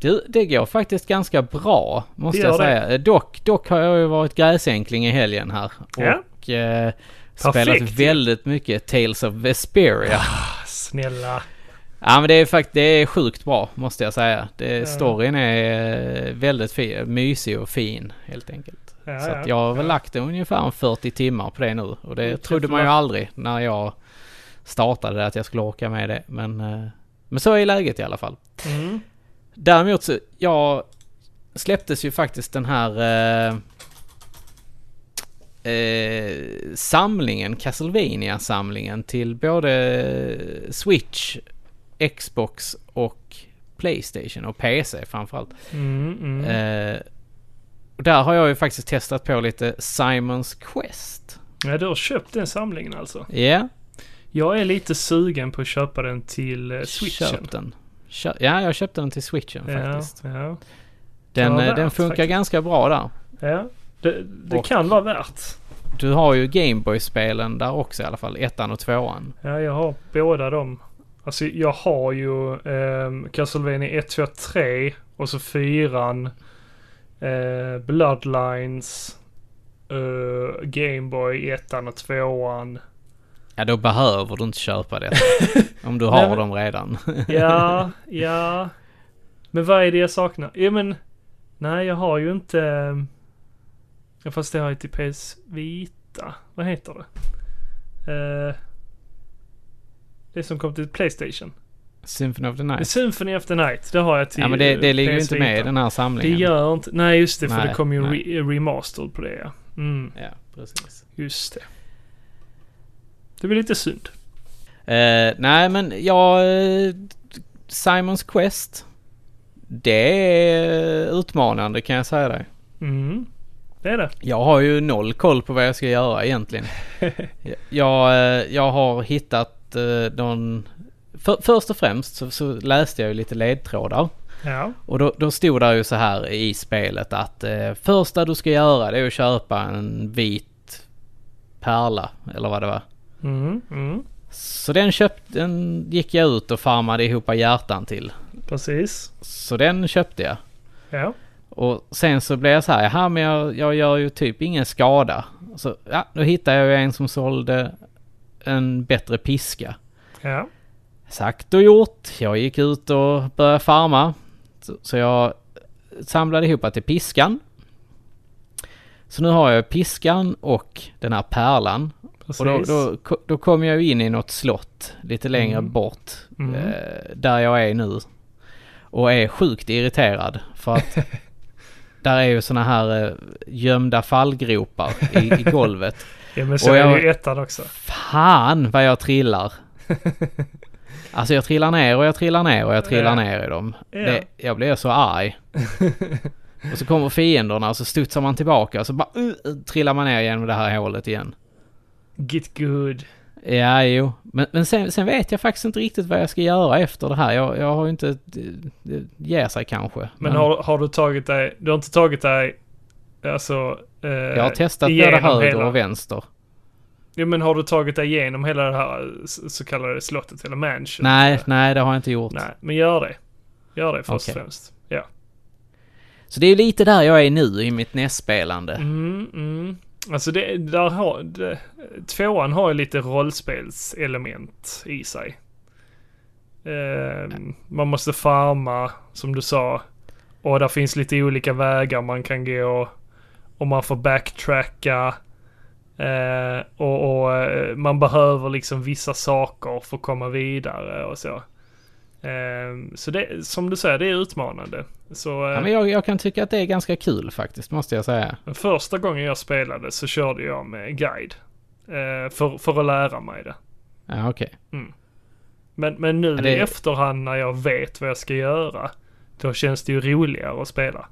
Du, det går faktiskt ganska bra, måste jag säga. Dock, dock har jag ju varit gräsänkling i helgen här. Ja. Och eh, spelat väldigt mycket Tales of Vesperia. Ah, snälla. ja men det är faktiskt, det är sjukt bra, måste jag säga. Det, Ja. Storyn är eh, väldigt fi, mysig och fin, helt enkelt. Ja, Så jag har väl Ja. lagt ungefär en 40 timmar på det nu. Och det Mm, trodde man ju aldrig när jag startade det, att jag skulle orka med det. Men, eh, men så är läget i alla fall. Mm. Däremot så, jag släpptes ju faktiskt den här eh, eh, samlingen, castlevania samlingen till både Switch, Xbox och Playstation och PC framförallt. Mm, mm. Eh, Och där har jag ju faktiskt testat på lite Simons Quest. Ja, du har köpt den samlingen alltså? Ja, Jag är lite sugen på att köpa den till eh, switchen. köp den. Kö- ja, jag köpte den till switchen faktiskt. ja, Den, Ja, eh, den värt funkar faktiskt. ganska bra där. ja. Det, det Och- kan vara värt. Du har ju Gameboy-spelen där också i alla fall. Ettan och tvåan. Ja, jag har båda dem. Alltså jag har ju eh, Castlevania 1, 2, 3 och så fyran. Eh, Bloodlines. Eh, Gameboy 1 och 2 Ja, då behöver du inte köpa det. (laughs) om du har men- dem redan. (laughs) Ja, (laughs) ja. Men vad är det jag saknar? Ja men, nej jag har ju inte... eh, Ja fast det har jag till PS Vita. Vad heter det? Eh, det som kom till Playstation. Symphony of the Night. Symphony of the Night. Det har jag till Ja, men det, det ligger ju inte med i den här Det samlingen. gör inte... Nej just det för Nej, det kom ju en re- remastered på det ja. Mm, Ja, precis. just det. Det blir lite synd. Eh, nej, men jag... eh, Simons Quest. Det är utmanande kan jag säga dig. Mm, det är det. Jag har ju noll koll på vad jag ska göra egentligen. (laughs) jag, eh, jag har hittat någon... För, först och främst så, så läste jag ju lite ledtrådar. Ja. Och då, då stod det ju så här i spelet att eh, första du ska göra det är att köpa en vit pärla, eller vad det var. Mm, mm, Så den köpte, den gick jag ut och farmade ihop hjärtan till. precis. Så den köpte jag. Ja. Och sen så blev jag så här, jaha men jag, jag gör ju typ ingen skada. Så ja, då hittade jag ju en som sålde en bättre piska. Ja. Sagt och gjort. Jag gick ut och började farma. Så, så jag samlade ihop till piskan. Så nu har jag piskan och den här pärlan. Precis. Och då, då, då kom jag ju in i något slott lite längre Mm. bort. Mm. Eh, där jag är nu. Och är sjukt irriterad. För att (laughs) där är ju såna här eh, gömda fallgropar i, i golvet. (laughs) Ja men så Och är jag- ju ettan också. Fan vad jag trillar. (laughs) Alltså jag trillar ner och jag trillar ner och jag trillar Ja. ner i dem. Ja. Det, jag blir så arg. (laughs) och så kommer fienderna och så studsar man tillbaka och så bara uh, trillar man ner genom det här hålet igen. Get good. Ja, jo. Men, men sen, sen vet jag faktiskt inte riktigt vad jag ska göra efter det här. Jag, jag har ju inte... Det, ger sig kanske. Men har, har du tagit dig, du har inte tagit dig, alltså... Eh, jag har testat både höger hela- och vänster. Jo men har du tagit dig igenom hela det här så kallade slottet eller mansion? Nej, nej det har jag inte gjort. Nej, men gör det. Gör det först och Okej. främst. Ja. Så det är lite där jag är nu i mitt NES-spelande. Mm, mm. Alltså det, där har, det, tvåan har ju lite rollspelselement i sig. Ehm, man måste farma, som du sa. Och där finns lite olika vägar man kan gå. Och man får backtracka. Eh, och och eh, man behöver liksom vissa saker för att komma vidare och så. Ehm, så det, som du säger, det är utmanande. Så, eh, Ja, men jag, jag kan tycka att det är ganska kul faktiskt, måste jag säga. första gången jag spelade så körde jag med guide. Eh, för, för att lära mig det. Ja, okej. Men, men nu Ja, det- i efterhand när jag vet vad jag ska göra. Då känns det ju roligare att spela.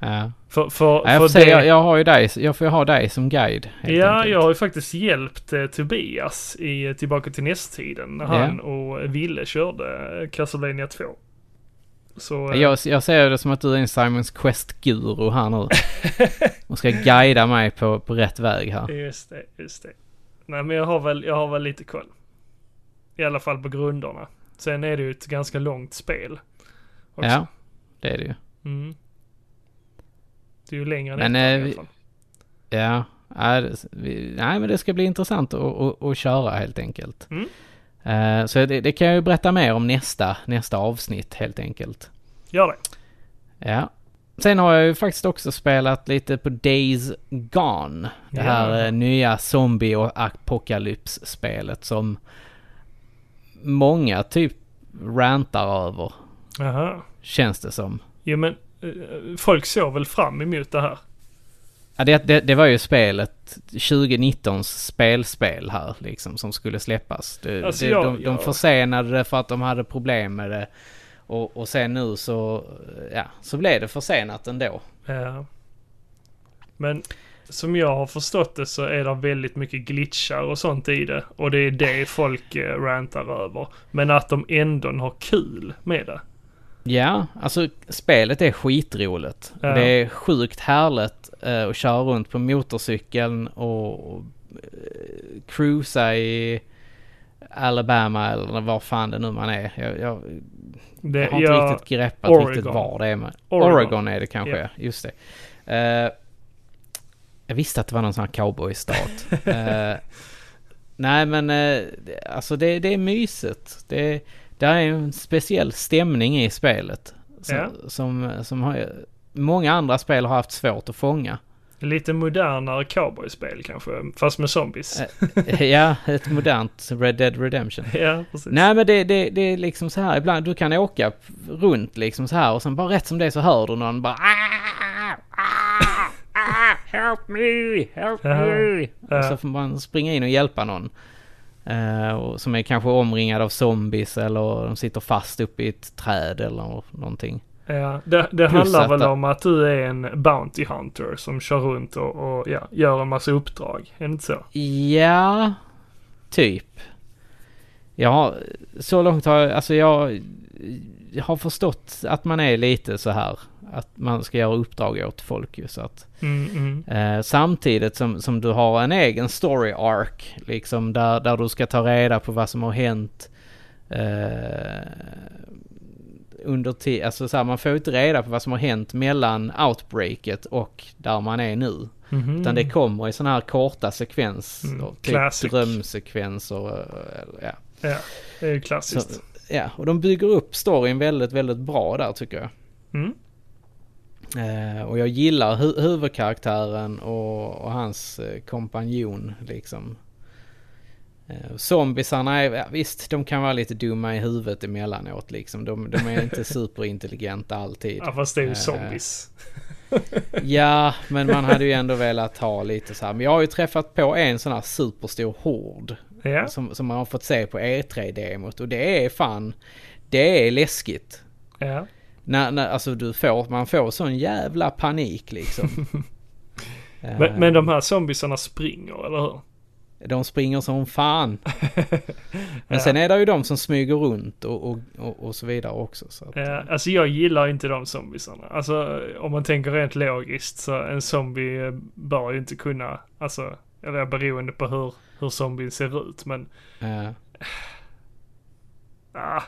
Ja. För, för, Ja, jag, för se, det, jag, jag har ju dig, jag får ha dig som guide. Ja, enkelt. jag har ju faktiskt hjälpt eh, Tobias i eh, Tillbaka till nästtiden. När Ja. han och Ville körde eh, Castlevania 2. Så... eh, Jag, jag ser det som att du är en Simons Quest-guru här nu. (laughs) Och ska guida mig på, på rätt väg här. Just det, just det. Nej men jag har väl, jag har väl lite koll. I alla fall på grunderna. Sen är det ju ett ganska långt spel. Också. Ja, det är det ju. Mm. Det är ju längre än Men, ettan eh, i alla vi- fall. Ja, det- vi- nej men det ska bli intressant att, att, att köra helt enkelt. Mm. Eh, så det, det kan jag ju berätta mer om nästa, nästa avsnitt helt enkelt. Gör det. Ja. Sen har jag ju faktiskt också spelat lite på Days Gone. Det här eh, nya zombie och apokalyps-spelet som många typ rantar över. Jaha. Känns det som. Jo men eh, folk såg väl fram emot det här. Ja, det, det, det var ju spelet, 2019s spelspel här liksom som skulle släppas. Det, Alltså, jag- de, de försenade det för att de hade problem med det. Och, och sen nu så, ja, så blev det försenat ändå. Ja. Men som jag har förstått det så är det väldigt mycket glitchar och sånt i det. Och det är det folk eh, rantar över. Men att de ändå har kul med det. Ja, alltså spelet är skitroligt. Ja. Det är sjukt härligt eh, att köra runt på motorcykeln och, och eh, cruisa i Alabama eller var fan det nu man är. Jag, jag, det jag har inte jag- riktigt greppat Oregon. riktigt var det är. Men Oregon. Oregon. är det kanske, Ja. just det. Eh, jag visste att det var någon sån här cowboystat. uh, (laughs) nej men eh, alltså det, det är mysigt. Det, det är en speciell stämning i spelet. Som, Ja. som, som har, många andra spel har haft svårt att fånga. Lite modernare cowboyspel kanske, fast med zombies. Eh, ja, ett modernt Red Dead Redemption. (laughs) ja, precis. Nej men det, det, det är liksom så här ibland, du kan åka runt liksom så här och sen bara rätt som det så hör du någon bara "Ah, ah, ah, Help me! Help me! ja. Och så får man springa in och hjälpa någon. Eh, och som är kanske omringad av zombies eller de sitter fast uppe i ett träd eller någonting. Ja, det, det handlar att väl om att du är en Bounty Hunter som kör runt och, och ja, gör en massa uppdrag. Är det inte så? Ja, typ. Har, så långt har jag, alltså jag, jag har förstått att man är lite så här. Att man ska göra uppdrag åt folk ju så att. Mm, mm. Eh, samtidigt som, som du har en egen story arc liksom där, där du ska ta reda på vad som har hänt. Eh, under tid, alltså så här, man får ju inte reda på vad som har hänt mellan outbreaket och där man är nu. Mhm. Utan det kommer i sådana här korta sekvenser. Mm, typ classic. drömsekvenser. eh, Ja. Ja, det är ju Så, klassiskt. ja, och de bygger upp storyn väldigt, väldigt bra där tycker jag. Mm. Eh, och jag gillar hu- huvudkaraktären och, och hans eh, kompanjon liksom. Eh, zombiesarna är, ja, visst de kan vara lite dumma i huvudet emellanåt liksom. De, de är inte (laughs) superintelligenta alltid. Ja, fast det är ju Eh, zombies. (laughs) Ja, men man hade ju (laughs) ändå velat ha lite så här. Men jag har ju träffat på en sån här superstor hord. Ja, Som, som man har fått se på E3-demot. Och det är fan, det är läskigt. ja. När, när, alltså du får, man får sån jävla panik liksom. (laughs) Men, men de här zombiesarna springer, eller hur? De springer som fan. (laughs) Men Ja. sen är det ju de som smyger runt och, och, och, och så vidare också. Så att, Ja, alltså jag gillar inte de zombiesarna. Alltså om man tänker rent logiskt så en zombie bör ju inte kunna, alltså, eller beroende på hur, hur zombien ser ut men eh, ah,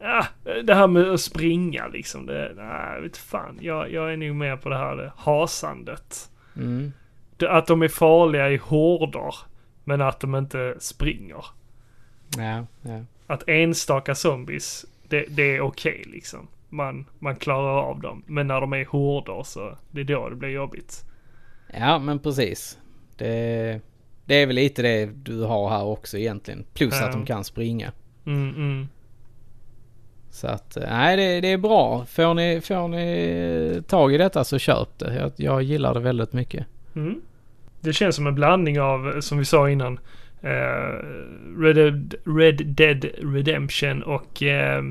ah, det här med att springa liksom, det, nej, vet fan. Jag, jag är nog mer på det här det, hasandet. mm, att de är farliga i horder, men att de inte springer. ja, ja. Att enstaka zombies, det, det är okej liksom. Man, man klarar av dem. Men när de är horder så, det är då det blir jobbigt. ja, men precis. Det, det är väl lite det du har här också egentligen. Plus Ja. att de kan springa. Mm, mm. Så att, eh, nej det, det är bra. Får ni, får ni tag i detta så köp det. Jag, jag gillar det väldigt mycket. Mm. Det känns som en blandning av, som vi sa innan, eh, Red, Dead, Red Dead Redemption och eh,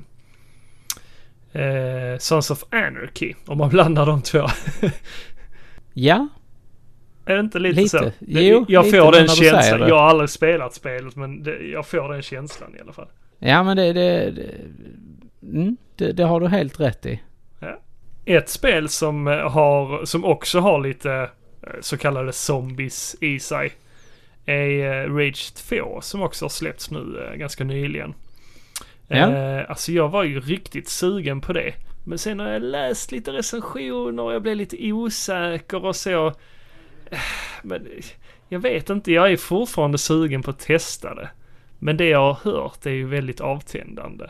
eh, Sons of Anarchy. Om man blandar de två. (laughs) Ja, Är det inte lite, Lite. så? Jo, jag lite får den känslan. Jag har aldrig spelat spelet men det, jag får den känslan i alla fall. ja men det, det, det, mm, det, det har du helt rätt i. Ett spel som, eh, har, som också har lite eh, så kallade zombies i sig är eh, Rage 2 som också har släppts nu ganska nyligen. Ja. Alltså jag var ju riktigt sugen på det. Men sen har jag läst lite recensioner och jag blev lite osäker och så. Men jag vet inte, jag är fortfarande sugen på att testa det. Men det jag har hört är ju väldigt avtändande.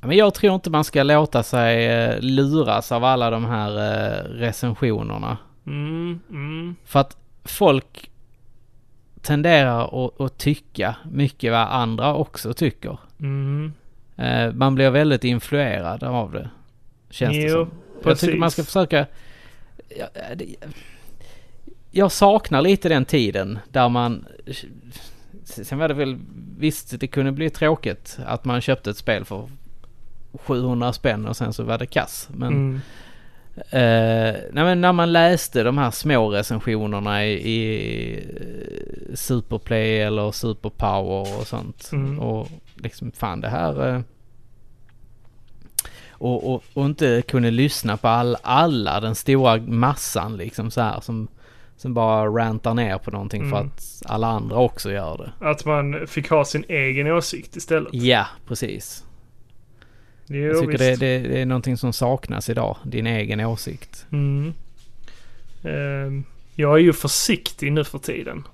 Men jag tror inte man ska låta sig eh, luras av alla de här eh, recensionerna. Mm, mm, För att folk tenderar att, att tycka mycket vad andra också tycker. mm. Eh, man blir väldigt influerad av det. Känns det Jo, som. Jag tycker man ska försöka... Ja, det, jag saknar lite den tiden där man... Sen var det väl... Visst, det kunde bli tråkigt att man köpte ett spel för 700 spänn och sen så var det kass. Men Mm. Eh, nej men när man läste de här små recensionerna i, i eh, Superplay eller Superpower och sånt. Mm. Och liksom fan det här... eh, och, och, och inte kunde lyssna på all, alla, den stora massan liksom så här som, som bara rantar ner på någonting för Mm. att alla andra också gör det. Att man fick ha sin egen åsikt istället. Ja, precis. Jo, Jag tycker det, det, det är någonting som saknas idag, din egen åsikt. Mm. Ehm, jag är ju försiktig nu för tiden.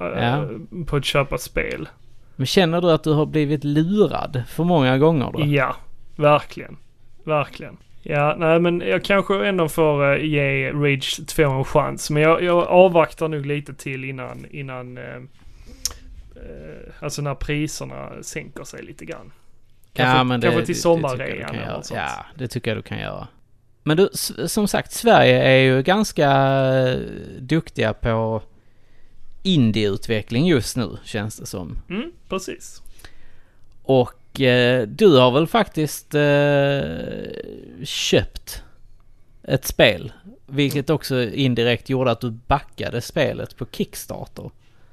eh, Ja. På att köpa ett spel. Men känner du att du har blivit lurad för många gånger då? Ja, verkligen. Verkligen. Ja, nej men jag kanske ändå får eh, ge Rage 2 en chans. Men jag, jag avvaktar nog lite till innan, innan eh, eh, alltså när priserna sänker sig lite grann. Kanske, ja, men det, kanske till det- sommarrean eller något sånt. Ja, det tycker jag du kan göra. Men du, som sagt, Sverige är ju ganska eh, duktiga på indieutveckling just nu, känns det som. Mm, precis. Och eh, du har väl faktiskt eh, köpt ett spel. Vilket också indirekt gjorde att du backade spelet på Kickstarter.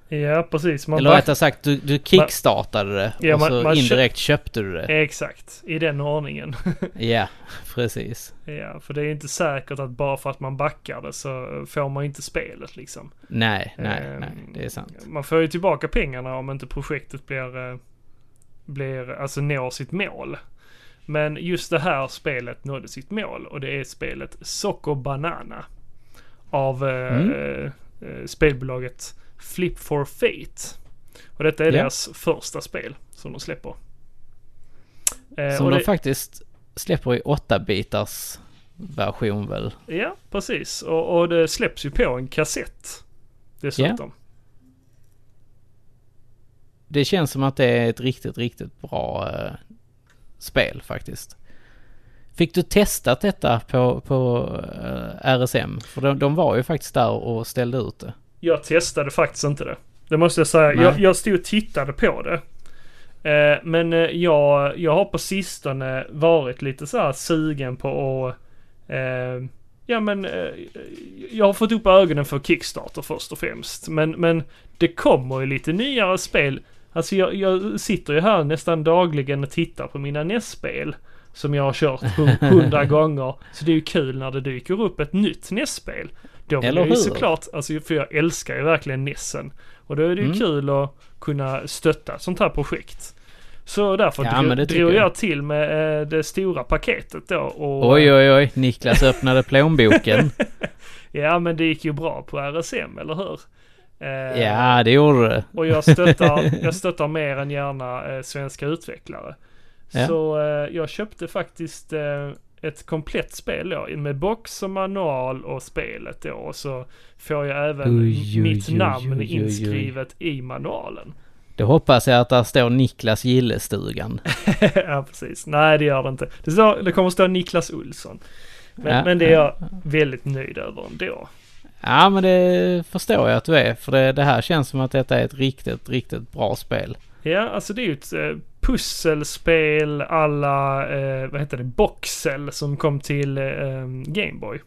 Ja, precis. Man Eller rättare sagt, du, du kickstartade det Ja, och man- så man indirekt köpte du det. Exakt, i den ordningen. (laughs) Ja, precis. ja, för det är inte säkert att bara för att man backar det så får man inte spelet liksom. Nej, nej, Ehm, nej, det är sant. Man får ju tillbaka pengarna om inte projektet blir, eh, blir, alltså når sitt mål. Men just det här spelet nådde sitt mål och det är spelet Soco Banana. Av eh, Mm. eh, spelbolaget Flip for Fate. Och detta är Ja. deras första spel som de släpper. Eh, Som de det- faktiskt släpper i 8-bitars version väl? Ja, precis. Och, och det släpps ju på en kassett. Dessutom. Det känns som att det är ett riktigt, riktigt bra eh, spel faktiskt. Fick du testat detta på, på eh, RSM? För de, de var ju faktiskt där och ställde ut det. Jag testade faktiskt inte det. Det måste jag säga. Nej. Jag, jag stod och tittade på det. Eh, men eh, jag, jag har på sistone varit lite så här sugen på att... Eh, ja men... Eh, jag har fått upp ögonen för Kickstarter först och främst. Men, men det kommer ju lite nyare spel. Alltså jag, jag sitter ju här nästan dagligen och tittar på mina NES-spel. Som jag har kört hu- hundra (laughs) gånger. Så det är ju kul när det dyker upp ett nytt NES-spel. Då Eller jag ju hur? såklart, alltså för jag älskar ju verkligen Nessen. Och då är det ju Mm. kul att kunna stötta sånt här projekt. Så därför Ja, drog, drog jag. jag. till med eh, det stora paketet då. Och, Oj, oj, oj. Niklas öppnade plånboken. (laughs) Ja, men det gick ju bra på RSM, eller hur? Eh, Ja, det gjorde det. Och jag stöttar, (laughs) jag stöttar mer än gärna eh, svenska utvecklare. Ja. Så eh, jag köpte faktiskt eh, ett komplett spel då, med box och manual och spelet då. Och så får jag även Oj, mitt oj, namn oj, inskrivet i manualen. Då hoppas jag att där står Niklas Gillestugan. (laughs) ja, precis. Nej, det gör det inte. Det, står, det kommer stå Niklas Olsson. Men, Ja, men det är ja. jag väldigt nöjd över ändå. Ja, men det förstår jag att du är. För det, det här känns som att detta är ett riktigt, riktigt bra spel. Ja, alltså det är ju ett eh, pusselspel alla, eh, vad heter det, Boxel som kom till eh, Gameboy.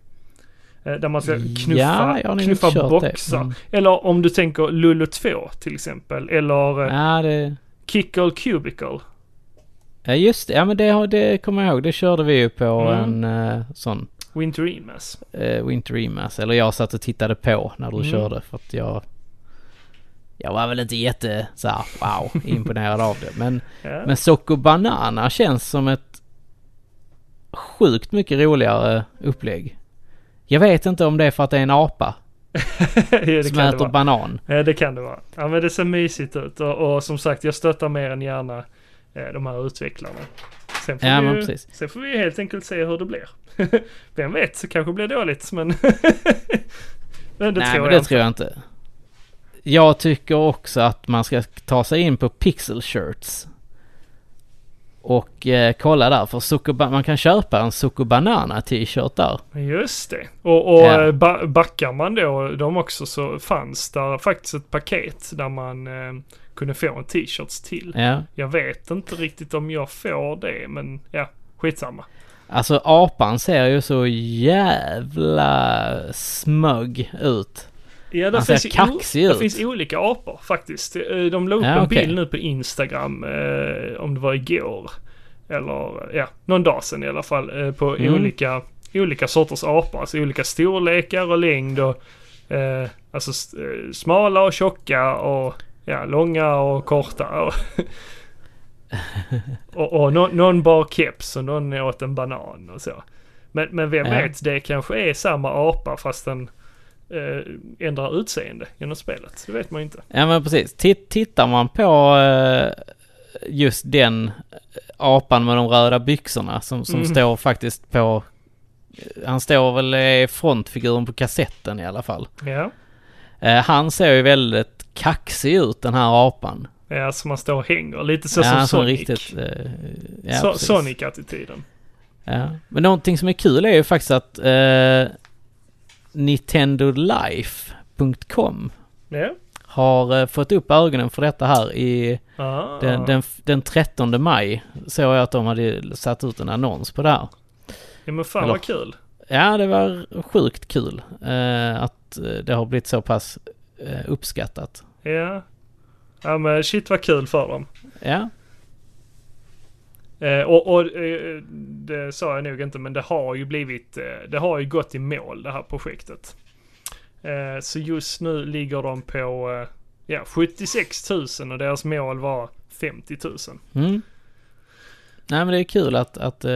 Eh, där man ska knuffa, Ja, knuffa boxar. men- Eller om du tänker Lulu 2 till exempel. Eller eh, Ja, det... Kickle Cubicle. Ja, just det. Ja, men det, det kommer jag ihåg. Det körde vi ju på Mm. en uh, sån Winter Emas. uh, Winter Remas. Eller jag satt och tittade på när du Mm. körde för att jag... Jag var väl inte jätte så här, wow, imponerad av det. Men, (laughs) Ja. men Socco Banana känns som ett sjukt mycket roligare upplägg. Jag vet inte om det är för att det är en apa (laughs) ja, som äter banan. Ja, det kan det vara. Ja, men det ser mysigt ut. Och, och som sagt, jag stöttar mer än gärna eh, de här utvecklarna. Sen får, Ja, vi ju, sen får vi helt enkelt se hur det blir. (laughs) Vem vet, så kanske det blir dåligt, men... men det Nej, tror men jag det inte. tror jag inte. Jag tycker också att man ska ta sig in på Pixel Shirts. Och eh, kolla där, för man kan köpa en Zucco Banana t-shirt där. Just det. Och, och Ja. eh, ba backar man då de också så fanns där faktiskt ett paket där man eh, kunde få en t-shirts till. Ja. Jag vet inte riktigt om jag får det, men ja, skitsamma. Alltså apan ser ju så jävla smug ut. Ja, ser finns, kaxig ut. finns olika apor faktiskt. Eh, De la upp Ja, en okej. bild nu på Instagram, eh, om det var igår. Eller ja, någon dag sedan i alla fall. Eh, på Mm. olika, olika sorters apor. Alltså olika storlekar och längd och eh, alltså eh, smala och tjocka och ja, långa och korta. (laughs) Och, och, och någon, någon bar keps och någon åt en banan och så. Men, men vem Ja. vet, det kanske är samma apa fast den eh, ändrar utseende genom spelet. Det vet man ju inte. Ja men precis. Titt, tittar man på eh, just den apan med de röda byxorna som, som Mm. står faktiskt på... Han står väl i frontfiguren på kassetten i alla fall. Ja. Eh, han ser ju väldigt kaxig ut den här apan. Ja, som man står och hänger. Lite så ja, som Sonic. riktigt... Eh, ja, so-. Sonic-attityden. Ja. Men någonting som är kul är ju faktiskt att eh, NintendoLife.com Ja. har eh, fått upp ögonen för detta här i Ah. den, den, den 13 maj. Såg jag att de hade satt ut en annons på det här. ja, men fan eller- vad kul. Ja, det var sjukt kul eh, att eh, det har blivit så pass eh, uppskattat. Ja. Ja men shit vad kul för dem. Ja, Eh, och och eh, det sa jag nog inte men det har ju blivit, eh, det har ju gått i mål det här projektet. Eh, så just nu ligger de på eh, ja, 76 000 och deras mål var 50 000. mm. Nej men det är kul att, att eh,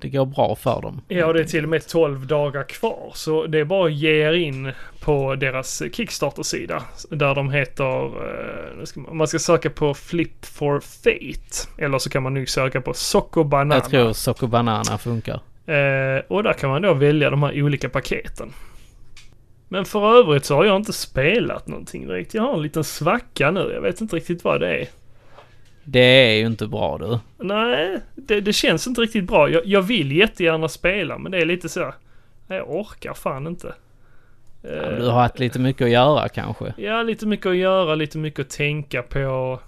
det går bra för dem. Ja, det är till och med 12 dagar kvar. Så det är bara att ge er in på deras Kickstarter-sida. Där de heter, nu ska man, man ska söka på Flip for Fate. Eller så kan man nog söka på Soco Banana. Jag tror Soco Banana funkar. Eh, och där kan man då välja de här olika paketen. Men för övrigt så har jag inte spelat någonting direkt. Jag har en liten svacka nu. Jag vet inte riktigt vad det är. Det är ju inte bra du. Nej, det, det känns inte riktigt bra. Jag, jag vill jättegärna spela men det är lite så. Jag orkar fan inte. Ja, Eh, du har haft lite mycket att göra kanske. Ja, lite mycket att göra, lite mycket att tänka på.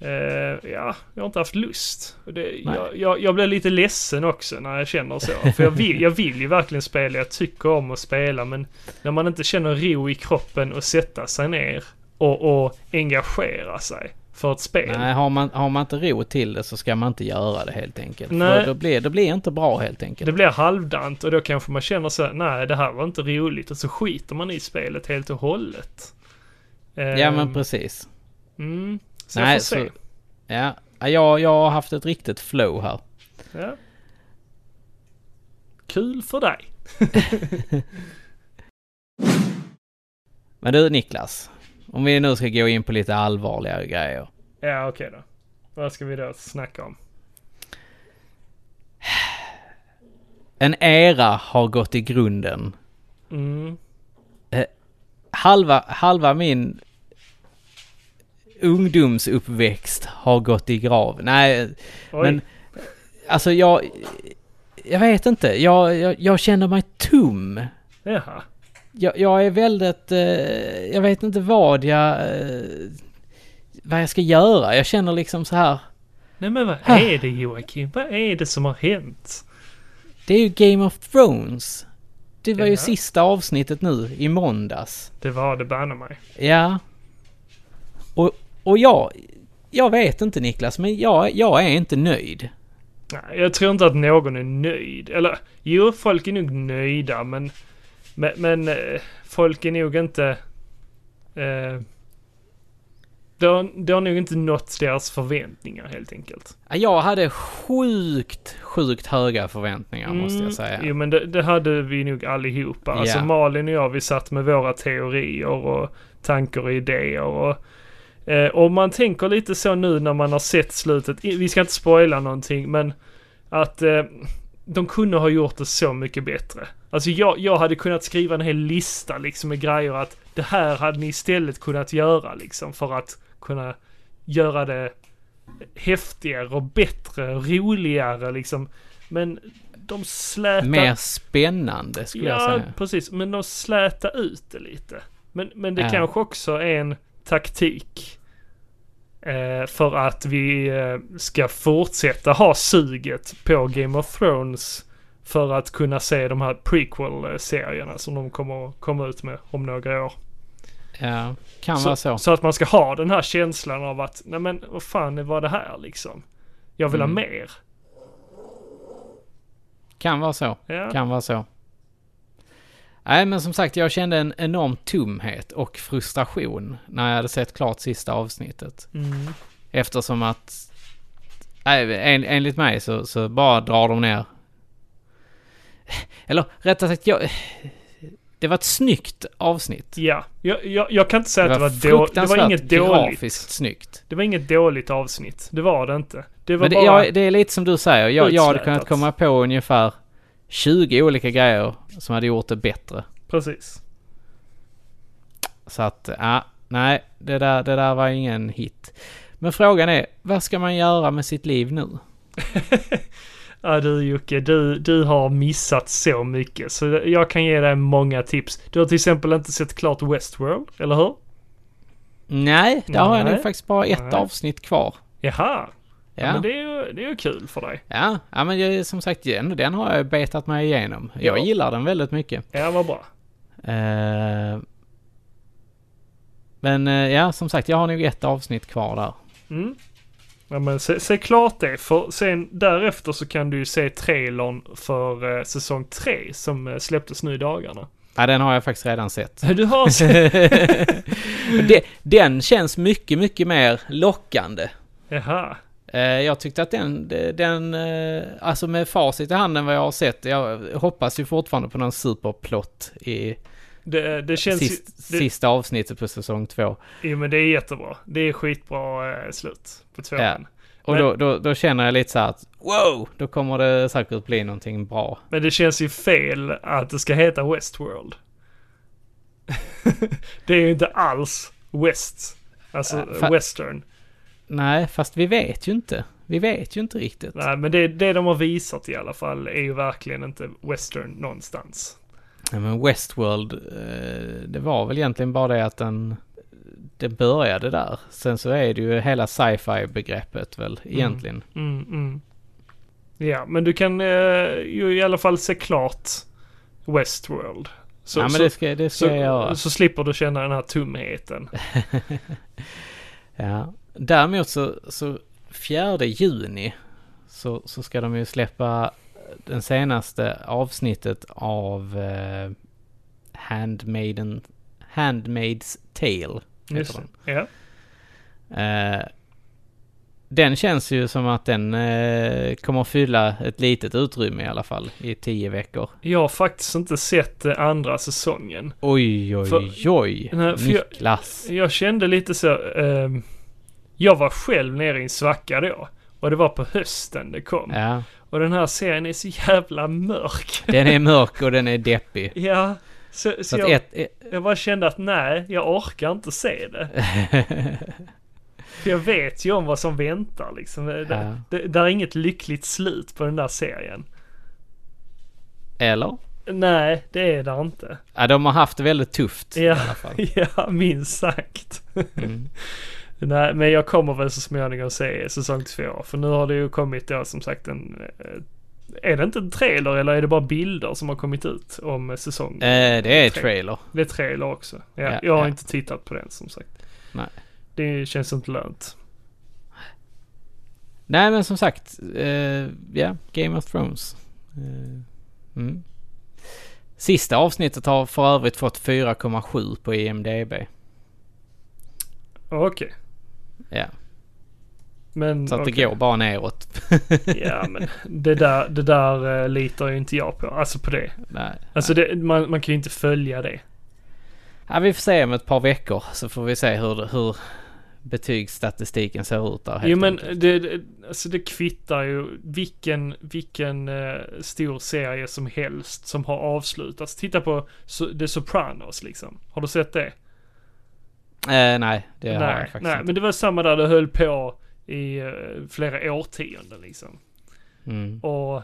Eh, ja, jag har inte haft lust. Det, jag, jag, jag blir lite ledsen också när jag känner så. För jag vill, jag vill ju verkligen spela, jag tycker om att spela men när man inte känner ro i kroppen och sätta sig ner och, och engagera sig för ett spel. Nej, har man, har man inte ro till det så ska man inte göra det helt enkelt. Nej. För då blir det blir inte bra helt enkelt. Det blir halvdant och då kanske man känner så här, nej det här var inte roligt och så skiter man i spelet helt och hållet. Ja men Ehm, precis. Mm, så Nej, jag får se. så- Ja, jag, jag har haft ett riktigt flow här. Ja. Kul för dig. (laughs) Men du Niklas, om vi nu ska gå in på lite allvarligare grejer. Ja, okej då. Vad ska vi då snacka om? En era har gått i grunden. Mm. Halva, halva min ungdomsuppväxt har gått i grav. Nej, Oj. men alltså jag... Jag vet inte. Jag, jag, jag känner mig tom. Jaha. Jag, jag är väldigt... Eh, jag vet inte vad jag... Eh, vad jag ska göra. Jag känner liksom så här... Nej men vad är det Joakim? Vad är det som har hänt? Det är ju Game of Thrones. Det var ju Ja. sista avsnittet nu i måndags. Det var det banne mig. Ja. Och, och jag... Jag vet inte Niklas, men jag, jag är inte nöjd. Nej, jag tror inte att någon är nöjd. Eller jo, folk är nog nöjda men... Men, men eh, folk är nog inte... Eh, det, har, det har nog inte nått deras förväntningar helt enkelt. Ja, Jag hade sjukt, sjukt höga förväntningar måste jag säga. Mm, Jo men det, det hade vi nog allihopa. Alltså Ja. Malin och jag vi satt med våra teorier och tankar och idéer och... Eh, och man tänker lite så nu när man har sett slutet. Vi ska inte spoila någonting men att eh, de kunde ha gjort det så mycket bättre. Alltså jag, jag hade kunnat skriva en hel lista liksom med grejer att det här hade ni istället kunnat göra liksom för att kunna göra det häftigare och bättre, roligare liksom. Men de slätar... Mer spännande skulle jag Ja, säga. precis. Men de slätar ut det lite. Men, men det Ja. kanske också är en taktik. Eh, för att vi eh, ska fortsätta ha suget på Game of Thrones för att kunna se de här prequel-serierna som de kommer komma ut med om några år. Ja, kan vara så. Så att man ska ha den här känslan av att, nej men vad fan var det här liksom? Jag vill Mm. ha mer. Kan vara så. Ja. Kan vara så. Nej, men som sagt, jag kände en enorm tomhet och frustration när jag hade sett klart sista avsnittet. Mm. Eftersom att, nej, en, enligt mig så, så bara drar de ner. Eller rättare sagt, jag, det var ett snyggt avsnitt. Ja, jag, jag, jag kan inte säga Det att det var, då, det var inget dåligt. snyggt. Det var inget dåligt avsnitt. Det var det inte. Det var Men det, bara... jag, det är lite som du säger, jag, jag hade kunnat komma på ungefär 20 olika grejer som hade gjort det bättre. Precis. Så att, ja, nej, det där, det där var ingen hit. Men frågan är, vad ska man göra med sitt liv nu? (laughs) Ja du Jocke, du, du har missat så mycket. Så jag kan ge dig många tips. Du har till exempel inte sett klart Westworld, eller hur? Nej, där har jag Nej. nog faktiskt bara ett Nej. avsnitt kvar. Jaha. Ja, Ja, men det är ju det är ju kul för dig. ja, ja men jag, som sagt, den, den har jag betat mig igenom. Jag Ja. gillar den väldigt mycket. Ja, vad bra. Eh, men eh, ja, som sagt, jag har nog ett avsnitt kvar där. Mm. Ja men se, se klart det, för sen därefter så kan du ju se trailern för eh, säsong 3 som eh, släpptes nu i dagarna. Ja, den har jag faktiskt redan sett. (laughs) Du har sett? (laughs) den känns mycket, mycket mer lockande. Jaha. Eh, Jag tyckte att den, den, eh, alltså med facit i handen vad jag har sett, jag hoppas ju fortfarande på någon superplott i Det, det känns sist, ju... Det, sista avsnittet på säsong två. jo men det är jättebra. Det är skitbra eh, slut på tvåan. Ja. Och Men- då, då, då känner jag lite så att wow, då kommer det säkert bli någonting bra. Men det känns ju fel att det ska heta Westworld. (laughs) det är ju inte alls West. Alltså Ja, western. Nej, fast vi vet ju inte. Vi vet ju inte riktigt. Nej men det, det de har visat i alla fall är ju verkligen inte western någonstans. Ja, men Westworld, eh, det var väl egentligen bara det att den, det började där. Sen så är det ju hela sci-fi begreppet väl egentligen. Mm, mm. Ja, men du kan eh, ju i alla fall se klart Westworld. Så, ja men det ska, det ska så, jag göra. så slipper du känna den här tomheten. (laughs) Ja. Däremot så, så 4 juni så, så ska de ju släppa den senaste avsnittet av eh, Handmaiden, Handmaid's Tale. Just det. Ja. den. Eh, den känns ju som att den eh, kommer fylla ett litet utrymme i alla fall i tio veckor. Jag har faktiskt inte sett eh, andra säsongen. Oj, oj, För- oj. Nej, för jag- Niklas. Jag kände lite så, ehm, jag var själv nere i en svacka då. Och det var på hösten det kom. Ja, Och den här serien är så jävla mörk. den är mörk och den är deppig. ja, så, så, jag, ett, ett, jag bara kände att nej, jag orkar inte se det. (laughs) För jag vet ju om vad som väntar liksom. Det, Ja. det, det är inget lyckligt slut på den där serien. Eller? Nej, det är det inte. Ja, de har haft det väldigt tufft i Ja. alla fall. (laughs) Ja, minst sagt. Mm. Nej, men jag kommer väl så småningom se säsong två. För nu har det ju kommit då som sagt en... eh, Är det inte en trailer eller är det bara bilder som har kommit ut om säsong? Eh, det är tre? trailer. Det är trailer också. Ja, Ja, jag har ja. inte tittat på den som sagt. Nej. Det känns inte lönt. Nej, men som sagt, eh, ja, Game of Thrones. Eh, mm. Sista avsnittet har för övrigt fått 4,7 på E IMDB. Okej. Ja, Men så att okej. det går bara neråt. (laughs) Ja, men det där, det där uh, litar ju inte jag på. Alltså på det. Nej. Alltså det, man, man kan ju inte följa det. Ja, vi får se om ett par veckor så får vi se hur, hur betygsstatistiken ser ut där helt Jo men det, det, alltså det kvittar ju vilken, vilken eh, stor serie som helst som har avslutats. Titta på The Sopranos liksom. Har du sett det? Eh, nej, det har jag nej, faktiskt nej, inte. men det var samma där det höll på i eh, flera årtionden liksom. Mm. Och,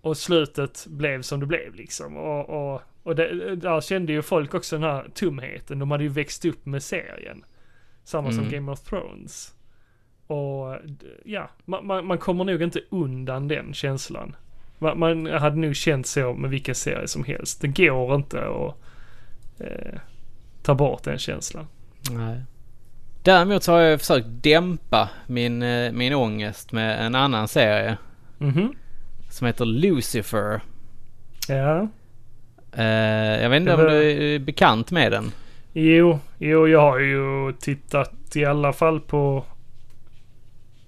och slutet blev som det blev liksom. Och, och, och det, där kände ju folk också den här tomheten. De hade ju växt upp med serien. Samma som Mm. Game of Thrones. Och ja, man, man, man kommer nog inte undan den känslan. Man, man hade nog känt så med vilken serie som helst. Det går inte att eh, ta bort den känslan. Nej. Däremot så har jag försökt dämpa min, eh, min ångest med en annan serie Mhm. som heter Lucifer. Ja. Eh, jag vet inte om du är bekant med den? Jo, jo, jag har ju tittat i alla fall på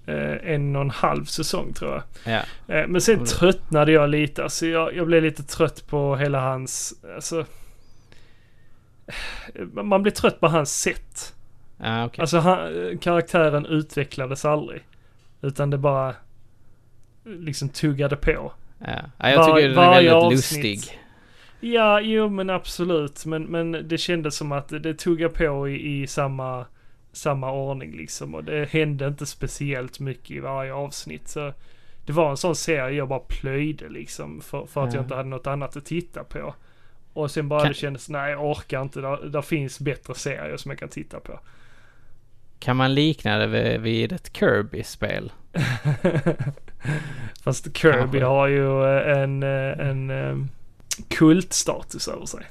eh, en och en halv säsong tror jag. Ja. Eh, men sen Mm. tröttnade jag lite. Alltså jag, jag blev lite trött på hela hans, alltså. Man blir trött på hans sätt. Ja, okej. Alltså han, karaktären utvecklades aldrig. Utan det bara liksom tuggade på. Ja. Ja, jag var- tycker den är väldigt avsnitt. lustig. Ja, jo men absolut. Men, men det kändes som att det tuggar på i, i samma, samma ordning liksom. Och det hände inte speciellt mycket i varje avsnitt. Så det var en sån serie jag bara plöjde liksom. För, för att Ja. jag inte hade något annat att titta på. Och sen bara Kan- det kändes, nej jag orkar inte. Där, där finns bättre serier som jag kan titta på. Kan man likna det vid, vid ett Kirby-spel? (laughs) Fast Kirby Kanske. har ju eh, en, eh, en, en kultstatus över sig.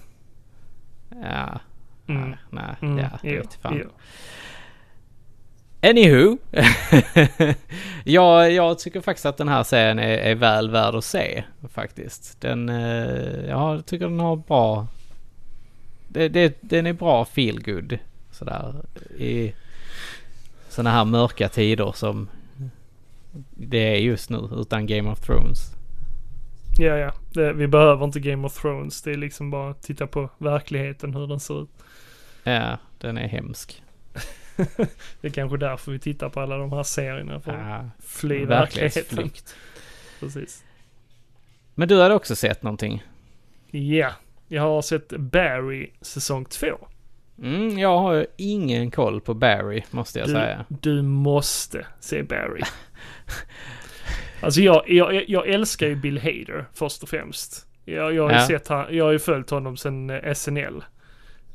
Ja. Mm. Nej, nej, Mm, ja, det vet fan. Anywho. (laughs) jag, jag tycker faktiskt att den här serien är, är väl värd att se faktiskt. Den, eh, ja, jag tycker den har bra... Det, det, den är bra feel good sådär i sådana här mörka tider som det är just nu utan Game of Thrones. Ja, ja. Det, vi behöver inte Game of Thrones. Det är liksom bara att titta på verkligheten, hur den ser ut. Ja, den är hemsk. (laughs) (laughs) Det är kanske därför vi tittar på alla de här serierna. För att Ja, fly verkligheten. (laughs) Precis. Men du hade också sett någonting? Ja, jag har sett Barry säsong två. Mm, jag har ingen koll på Barry måste jag Du, säga. du måste se Barry. (laughs) alltså jag, jag, jag älskar ju Bill Hader först och främst. Jag, jag, har, ju Ja. sett, han- jag har ju följt honom sedan eh, SNL.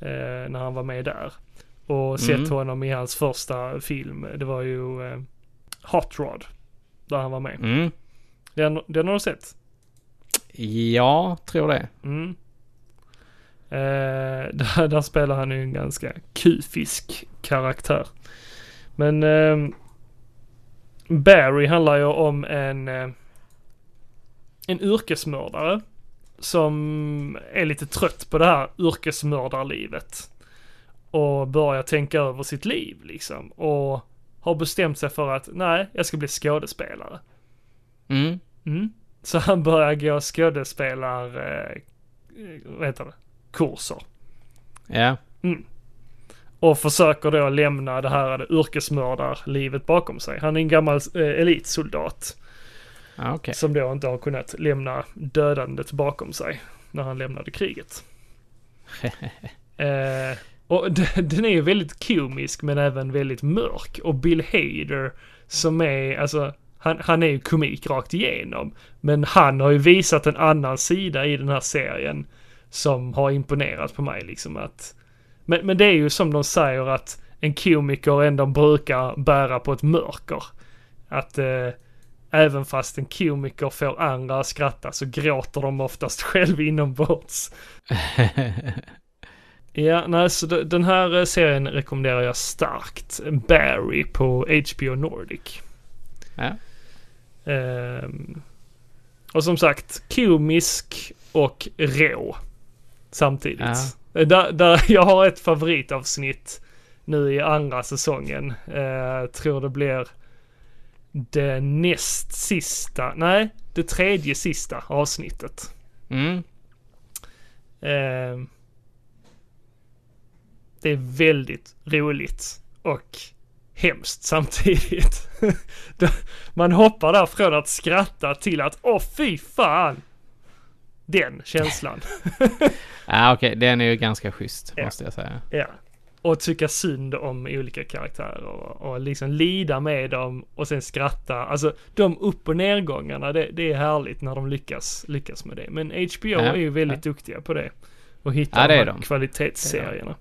Eh, när han var med där. Och sett Mm. honom i hans första film. Det var ju eh, Hot Rod. Där han var med. Mm. Den, den har du sett? Ja, tror det. Mm. Eh, (laughs) där, där spelar han ju en ganska kufisk karaktär. Men ehm, Barry handlar ju om en, eh, en yrkesmördare som är lite trött på det här yrkesmördarlivet. Och börjar tänka över sitt liv liksom. Och har bestämt sig för att nej, jag ska bli skådespelare. Mm. Mm. Så han börjar gå skådespelar, eh, vad heter det, kurser. Ja. Och försöker då lämna det här yrkesmördarlivet bakom sig. Han är en gammal eh, elitsoldat okej. som då inte har kunnat lämna dödandet bakom sig när han lämnade kriget. (laughs) eh, och (laughs) den är ju väldigt komisk men även väldigt mörk. Och Bill Hader som är, alltså han, han är ju komik rakt igenom. Men han har ju visat en annan sida i den här serien som har imponerat på mig liksom att men, men det är ju som de säger att en komiker ändå brukar bära på ett mörker. Att eh, även fast en komiker får andra att skratta så gråter de oftast (laughs) själv inombords. (laughs) Ja, nej, så de- den här eh, serien rekommenderar jag starkt. Barry på HBO Nordic. ja. Ehm, och som sagt, komisk och rå samtidigt. Ja. Eh, Där, där (laughs) jag har ett favoritavsnitt nu i andra säsongen. Uh, tror det blir det näst sista, nej, det tredje sista avsnittet. Mm. Ehm, det är väldigt roligt och hemskt samtidigt. (laughs) Det- Man hoppar där från att skratta till att åh fy fan! Den känslan. Ja, (laughs) okej. Den är ju ganska schysst, Ja. måste jag säga. ja. Och tycka synd om olika karaktärer och, och liksom lida med dem och sen skratta. Alltså de upp och nedgångarna, det, det är härligt när de lyckas, lyckas med det. Men HBO Ja, är ju väldigt duktiga på det. Och hitta Ja, det de är här de. kvalitetsserierna.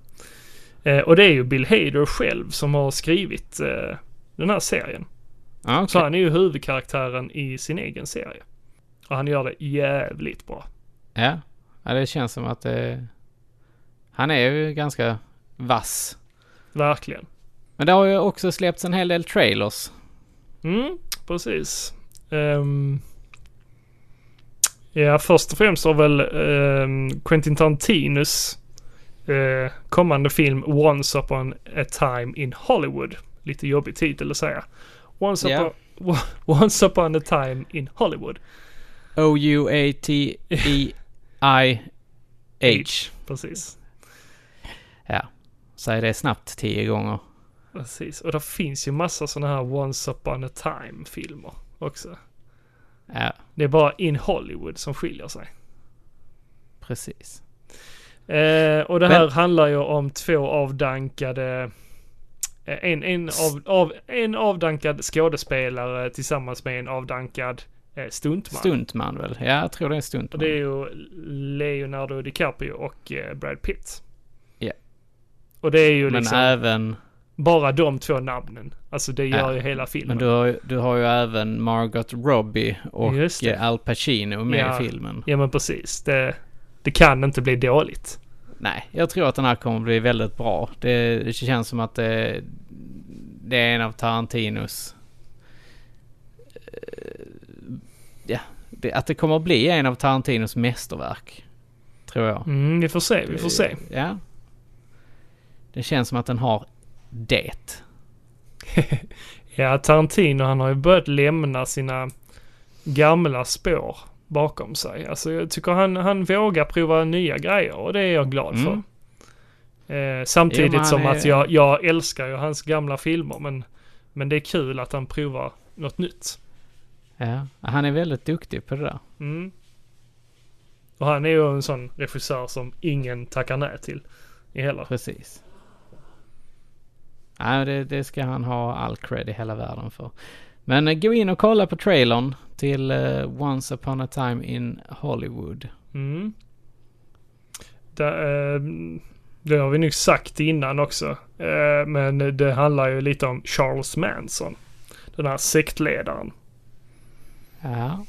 Eh, och det är ju Bill Hader själv som har skrivit eh, den här serien. Okej. Så han är ju huvudkaraktären i sin egen serie. Och han gör det jävligt bra. Ja. ja, det känns som att det... Han är ju ganska vass. Verkligen. Men det har ju också släppts en hel del trailers. Mm, precis. Ehm, ja, först och främst har väl ehm, Quentin Tarantinos eh, kommande film Once upon a time in Hollywood. Lite jobbig titel att säga. Once, Ja. upon, (laughs) Once upon a time in Hollywood. O-U-A-T-E-I-H. Precis. Ja. Säg det snabbt tio gånger. Precis. Och det finns ju massa sådana här Once upon a time filmer också. Ja, Det är bara in Hollywood som skiljer sig. precis. Eh, och det här Men- handlar ju om två avdankade eh, en, en, av, av, en avdankad skådespelare tillsammans med en avdankad eh, stuntman. Stuntman väl? Ja, jag tror det är Och stuntman. det är ju Leonardo DiCaprio och eh, Brad Pitt. Ja. Och det är ju Men liksom även... bara de två namnen. Alltså det gör Ja. ju hela filmen. Men du har, du har ju även Margot Robbie och eh, Al Pacino med Ja. i filmen. Ja men precis. Det, det kan inte bli dåligt. Nej, jag tror att den här kommer bli väldigt bra. Det, det känns som att det, det är en av Tarantinos... eh, Ja, det, att det kommer bli en av Tarantinos mästerverk. Tror jag. Mm, vi får se, vi får se. Ja. Det känns som att den har det. (laughs) Ja, Tarantino han har ju börjat lämna sina gamla spår bakom sig. Alltså jag tycker han, han vågar prova nya grejer och det är jag glad för. Mm. Eh, Jo, samtidigt han som är- att jag, jag älskar ju hans gamla filmer men, men det är kul att han provar något nytt. Ja, han är väldigt duktig på det där. Mm. Och han är ju en sån regissör som ingen tackar nej till. I heller. Precis. Ja, det, det ska han ha all cred i hela världen för. Men eh, gå in och kolla på trailern till eh, Once upon a time in Hollywood. Mm. Det, eh, det har vi nog sagt innan också. Eh, men det handlar ju lite om Charles Manson. Den här sektledaren. Ja.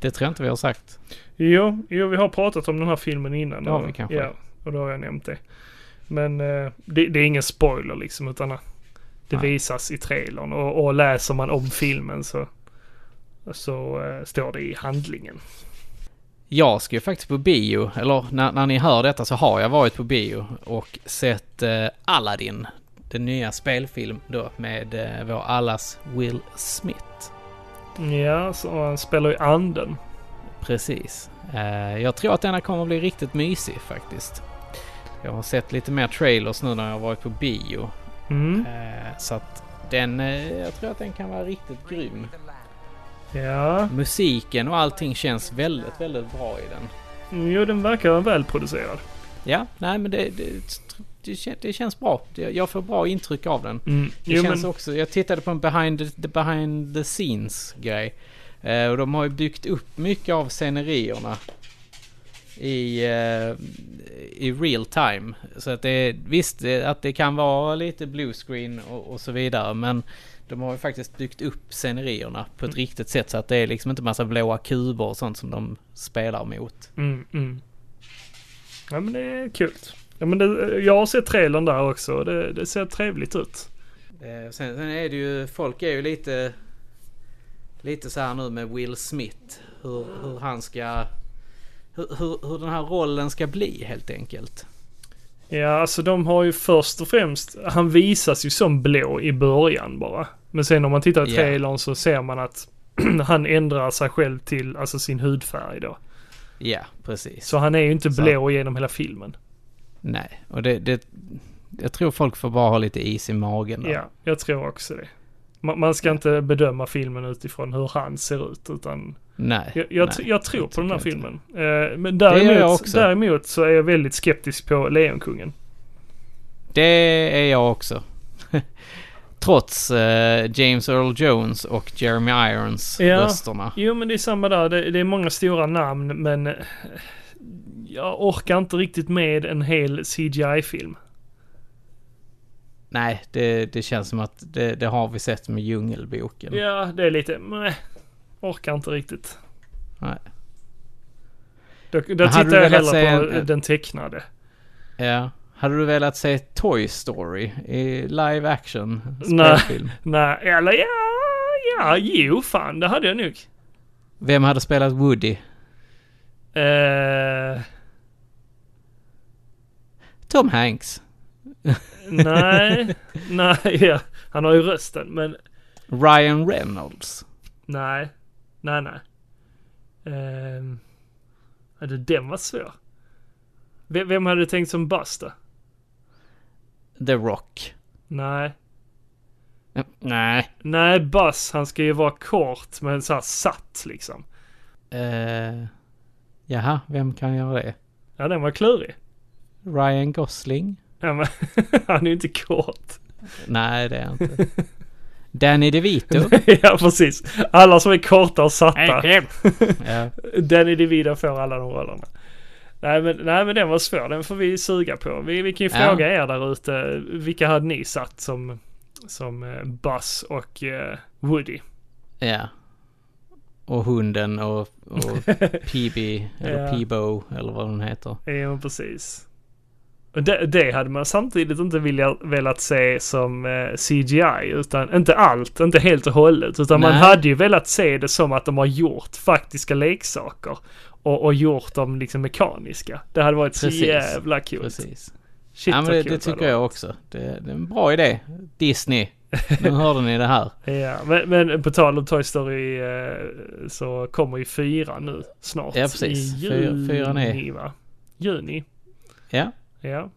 Det tror jag inte vi har sagt. Jo, jo, vi har pratat om den här filmen innan. Det har och- vi kanske. Ja, och då har jag nämnt det. Men det, det är ingen spoiler liksom utan det Nej. visas i trailern. Och, och läser man om filmen så, så eh, står det i handlingen. Jag ska ju faktiskt på bio, eller när, när ni hör detta så har jag varit på bio och sett eh, Aladdin. Den nya spelfilm då med eh, vår allas Will Smith. Ja, så han spelar ju anden. Precis. Eh, jag tror att denna kommer bli riktigt mysig faktiskt. Jag har sett lite mer trailers nu när jag varit på bio. Mm. Eh, så att den, eh, jag tror att den kan vara riktigt grym. Ja, Musiken och allting känns väldigt, väldigt bra i den. jo den verkar välproducerad. Ja, nej men det, det, det, kän- det känns bra. Jag får bra intryck av den. Mm. Det Jo, känns men, också, jag tittade på en behind the, the behind the scenes grej. Eh, och de har ju byggt upp mycket av scenerierna i, eh, i real time. Så att det, visst att det kan vara lite bluescreen och, och så vidare men de har ju faktiskt byggt upp scenerierna på ett Mm. riktigt sätt så att det är liksom inte massa blåa kuber och sånt som de spelar mot. mm, mm. Ja men det är kul. Ja men det, jag har sett trailern där också det, det ser trevligt ut. Eh, sen, sen är det ju, folk är ju lite, lite så här nu med Will Smith. Hur, hur han ska, hur, hur, hur den här rollen ska bli helt enkelt. Ja alltså de har ju först och främst, han visas ju som blå i början bara. Men sen om man tittar i Ja. trailern så ser man att (clears throat) han ändrar sig själv till, alltså sin hudfärg då. Ja, precis. Så han är ju inte Så- blå genom hela filmen. Nej, och det, det, jag tror folk får bara ha lite is i magen där. Ja, jag tror också det. Man, man ska inte bedöma filmen utifrån hur han ser ut utan Nej. jag, jag, nej, jag tror på den här filmen. Eh, men däremot, däremot så är jag väldigt skeptisk på Lejonkungen. Det är jag också. (laughs) Trots eh, James Earl Jones och Jeremy Irons Ja. rösterna. Jo men det är samma där, det, det är många stora namn men eh, jag orkar inte riktigt med en hel CGI-film. Nej, det, det känns som att det, det har vi sett med Djungelboken. Ja, det är lite, nej, orkar inte riktigt. Nej. Då, då tittar jag hellre på en- den tecknade. Ja. Hade du velat se Toy Story i live action Nej. spelfilm? (laughs) Nej, eller ja, ja, jo fan, det hade jag nog. Vem hade spelat Woody? Eh, Tom Hanks. Nej, nej, ja, han har ju rösten, men Ryan Reynolds. nej, nej, nej. Um, hade den var svår. Vem, vem hade du tänkt som då? The Rock. Nej. Nej. Nej, Buzz, han ska ju vara kort men så här satt liksom. Uh, jaha, vem kan göra det? Ja, den var klurig. Ryan Gosling? Ja, (laughs) han är ju inte kort. Nej, det är han inte. Danny DeVito? (laughs) ja, precis. Alla som är korta och satta. (laughs) ja. Danny DeVito får alla de rollerna. Nej men, nej men den var svår, den får vi suga på. Vi, vi kan ju Ja. fråga er där ute, vilka hade ni satt som, som eh, Buzz och eh, Woody? ja. Och hunden och, och PB, eller Ja. Peebo, eller vad den heter. Ja precis. Det, det hade man samtidigt inte vilja, velat se som eh, CGI, utan inte allt, inte helt och hållet, utan man Nej. hade ju velat se det som att de har gjort faktiska leksaker och, och gjort dem liksom mekaniska. Det hade varit så Precis. jävla coolt. Precis. Shit ja, men det, det tycker jag också. Det, det är en bra idé. Disney. Nu (laughs) hörde ni det här. Ja, men, men på tal om Toy Story eh, så kommer ju fyra nu snart. Ja, precis. I Fyra- juni fyran är- va? Juni. Ja, Ja.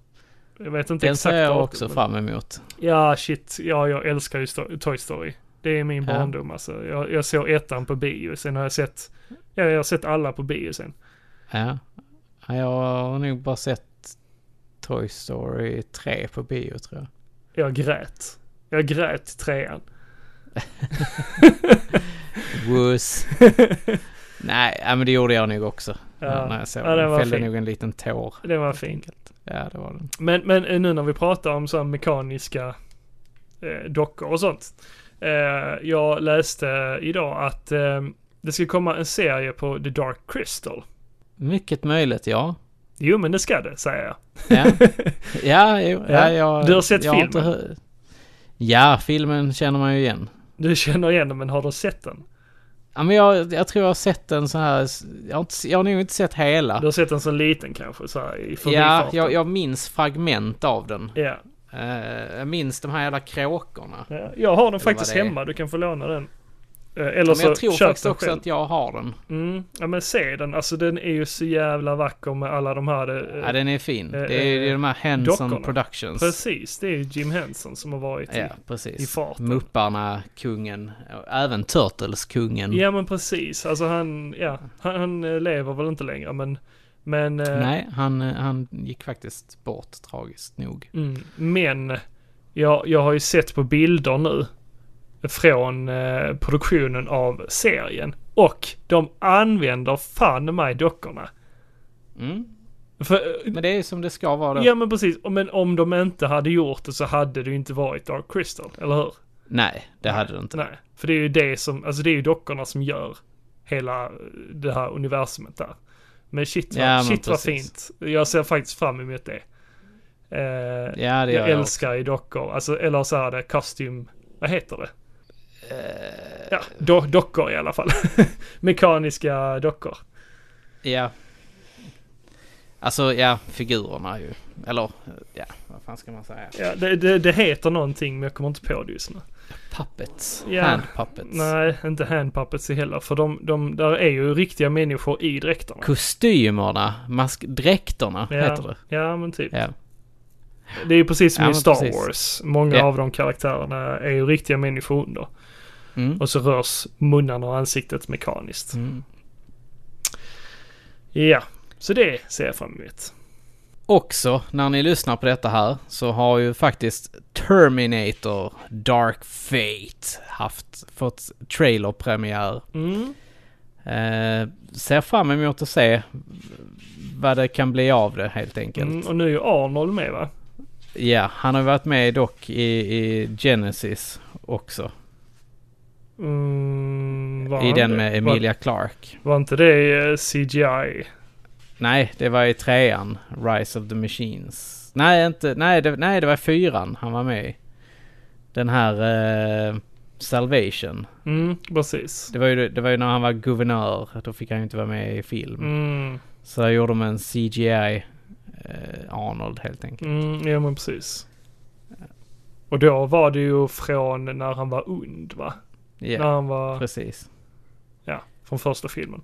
Jag vet inte den exakt ser jag också men- fram emot. Ja, shit. Ja, jag älskar ju Toy Story. Det är min Ja. barndom alltså. Jag, jag såg ettan på bio. Sen har jag sett, ja, jag har sett alla på bio sen. Ja. Ja, Jag har nog bara sett Toy Story 3 på bio tror jag. Jag grät. Jag grät trean. (laughs) Wuss. (laughs) Nej, men det gjorde jag nog också. Ja. När jag såg Ja, den. var Fällde nog en liten tår. Det var fint. Ja, det var den. Men, men eh, nu när vi pratar om så mekaniska eh, dockor och sånt. Eh, jag läste idag att eh, det ska komma en serie på The Dark Crystal. Mycket möjligt, ja. Jo, men det ska det, säger jag. Ja, (laughs) ja, jo, ja. Ja. jag, Du har sett filmen? inte hö- ja, filmen känner man ju igen. Du känner igen den, men har du sett den? Ja, men jag, jag tror jag har sett den så här. Jag har, inte, jag har nog inte sett hela. Du har sett den som liten kanske, så här i Ja, jag, jag minns fragment av den. Ja. Eh, jag minns de här jävla kråkorna. ja. Jag har den faktiskt hemma, du kan få låna den. Eh, Eller Ja, men jag tror faktiskt också själv. att jag har den. Mm. Ja men se den, alltså den är ju så jävla vacker med alla de här... eh, Ja, den är fin. eh, Det är, det är de här Henson dockorna. Productions. Precis, det är ju Jim Henson som har varit i, Ja, precis. i farten. Mupparna, kungen. Även Turtles-kungen. Ja men precis, alltså han, ja, han, han eh, lever väl inte längre men, men, eh, Nej, han, han gick faktiskt bort tragiskt nog. mm, men jag, jag har ju sett på bilder nu från eh, produktionen av serien och de använder fan mig dockorna. Mm. För, Men det är som det ska vara då. ja men precis, men om de inte hade gjort det så hade det ju inte varit Dark Crystal, eller hur? Nej, det hade det inte. Nej, för det är ju det som, alltså det är ju dockorna som gör hela eh, det här universumet där. Men shit, vad, Ja, shit vad fint. Jag ser faktiskt fram emot det. Eh, Ja, det jag jag älskar i dockor, alltså, eller så är det kostym, vad heter det? Eh, Ja, do, dockor i alla fall. (laughs) Mekaniska dockor. Ja. Alltså, ja, figurerna ju. Eller, ja, vad fan ska man säga? Ja, det, det, det heter någonting men jag kommer inte på det just nu. Puppets. Ja. Hand puppets. Nej, inte handpuppets heller, för de, de, där är ju riktiga människor i dräkterna. Kostymerna, mask, dräkterna Ja. heter det. Ja, men typ. Ja. Det är ju precis som Ja, i Star precis. Wars. Många av de karaktärerna är ju riktiga människor under. Mm. Och så rörs munnarna och ansiktet mekaniskt. Mm. Ja, så det ser jag fram emot. Också, när ni lyssnar på detta här, så har ju faktiskt Terminator Dark Fate haft, fått trailerpremiär. Mm. Eh, ser fram emot att se vad det kan bli av det helt enkelt. Mm, och nu är ju Arnold med va? Ja, han har varit med dock i, i Genesis också. Mm, I den det? med Emilia. Var, var inte det eh, CGI? Nej, det var i trean, Rise of the Machines. Nej, inte, nej, det, nej, det var fyran han var med i. Den här eh, Salvation. Mm, precis. Det var, ju, det var ju när han var guvernör, då fick han ju inte vara med i film. Mm, Så där gjorde de en CGI eh, Arnold helt enkelt. mm, ja men precis. Och då var det ju från när han var und va? Ja, När han var, precis. ja, från första filmen.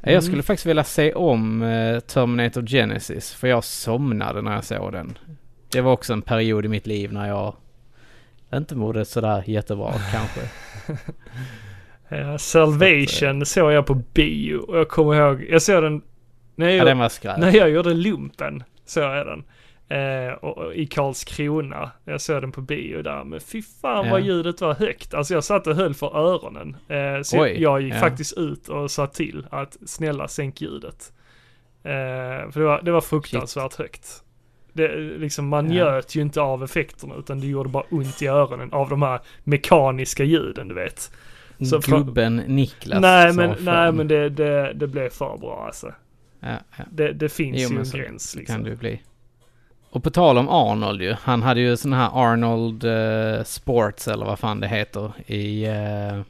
Ja, Jag skulle faktiskt vilja se om eh, Terminator Genesis, för jag somnade när jag såg den. Det var också en period i mitt liv när jag inte mådde sådär jättebra kanske. (laughs) Ja, Salvation såg jag på bio och jag kommer ihåg, jag såg den när jag, Ja, den var när jag gjorde lumpen. Såg jag den. Eh, och, och, I Karlskrona. Jag såg den på bio där. Men fy fan Ja. vad ljudet var högt. Alltså jag satt och höll för öronen. Eh, så Oj, jag gick ja. faktiskt ut och sa till att snälla sänk ljudet. Eh, för det var, det var fruktansvärt högt. Det, liksom, man Ja. njöt ju inte av effekterna utan det gjorde bara ont i öronen av de här mekaniska ljuden du vet. så Gubben Niklas nej men, nej men det, det, det blev för bra alltså. Ja, ja. Det, det finns Jo, ju en så gräns liksom. kan ju bli. Och på tal om Arnold ju. Han hade ju sån här Arnold eh, Sports eller vad fan det heter i... Uh,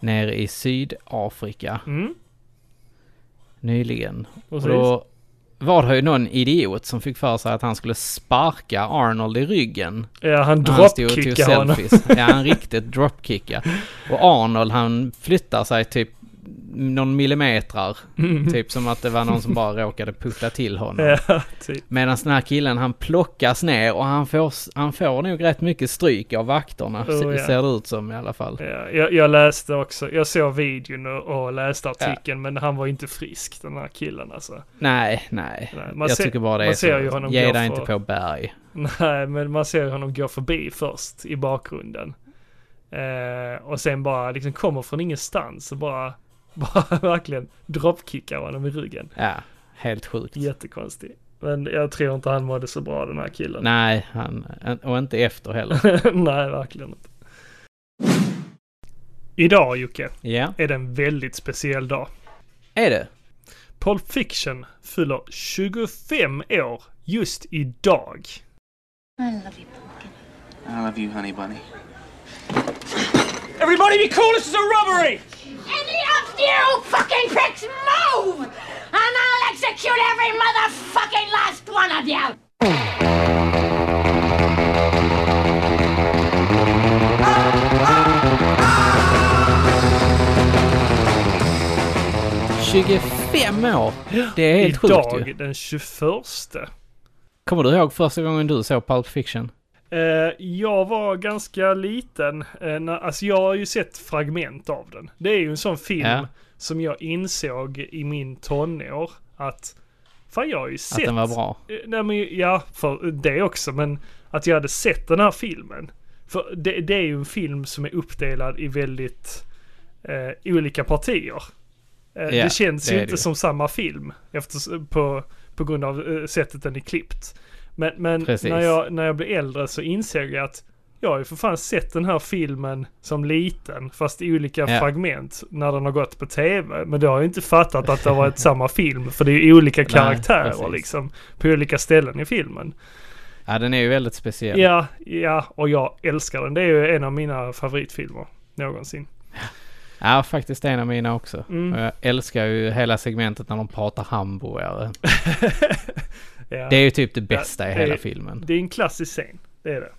nere i Sydafrika Mm, nyligen. Och precis. då var det ju någon idiot som fick för sig att han skulle sparka Arnold i ryggen. Ja, han och dropkickade honom. Ja, han riktigt dropkicka. (laughs) Och Arnold han flyttar sig typ någon millimetrar. Mm. Typ som att det var någon som bara råkade putta till honom. (laughs) Ja, typ. Medan den här killen han plockas ner och han får, han får nog rätt mycket stryk av vakterna. Oh, se- ja. Ser det ut som i alla fall. Ja, jag, jag läste också, jag såg videon och, läste artikeln men han var inte frisk den här killen alltså. Nej, nej. Nej, man Jag ser- tycker bara det man är ser ju honom Ge dig inte på berg. Nej, men man ser honom gå förbi först i bakgrunden. Eh, och sen bara liksom kommer från ingenstans och bara, bara (laughs) verkligen dropkickar honom i ryggen. Ja, helt sjukt. Jättekonstigt. Men jag tror inte han mådde så bra den här killen. (laughs) Nej, han, och inte efter heller. (laughs) Nej, verkligen inte. Idag Jocke, Ja, är det en väldigt speciell dag. är det? Pulp Fiction fyller 25 år just idag. I love you, Pumpkin. I love you, honey bunny. Everybody be cool, this is a robbery! Any of you fucking pricks move! And I'll execute every motherfucking last one of you! 25 år! Det är helt sjukt idag ju. den 21. Kommer du ihåg första gången du såg Pulp Fiction? Eh, jag var ganska liten. Eh, när, alltså jag har ju sett fragment av den. Det är ju en sån film Ja. som jag insåg i min tonår att fan jag har ju sett. Att den var bra? Eh, Nej men ja, för det också. Men att jag hade sett den här filmen. För det, det är ju en film som är uppdelad i väldigt eh, olika partier. Eh, Ja, det känns det ju inte det som samma film efter, på, på grund av eh, sättet den är klippt. Men, men när, jag, när jag blev äldre så insåg jag att jag har ju för fan sett den här filmen som liten, fast i olika Ja. fragment när den har gått på tv. Men då har jag inte fattat att det har varit samma film, för det är ju olika Nej, karaktärer precis. liksom på olika ställen i filmen. Ja, den är ju väldigt speciell. Ja, ja, och jag älskar den. Det är ju en av mina favoritfilmer någonsin. Ja, faktiskt en av mina också. Mm. Jag älskar ju hela segmentet när de pratar hamburgare. (laughs) Ja, Det är ju typ det bästa i det hela är- filmen. det är en klassisk scen, det är det.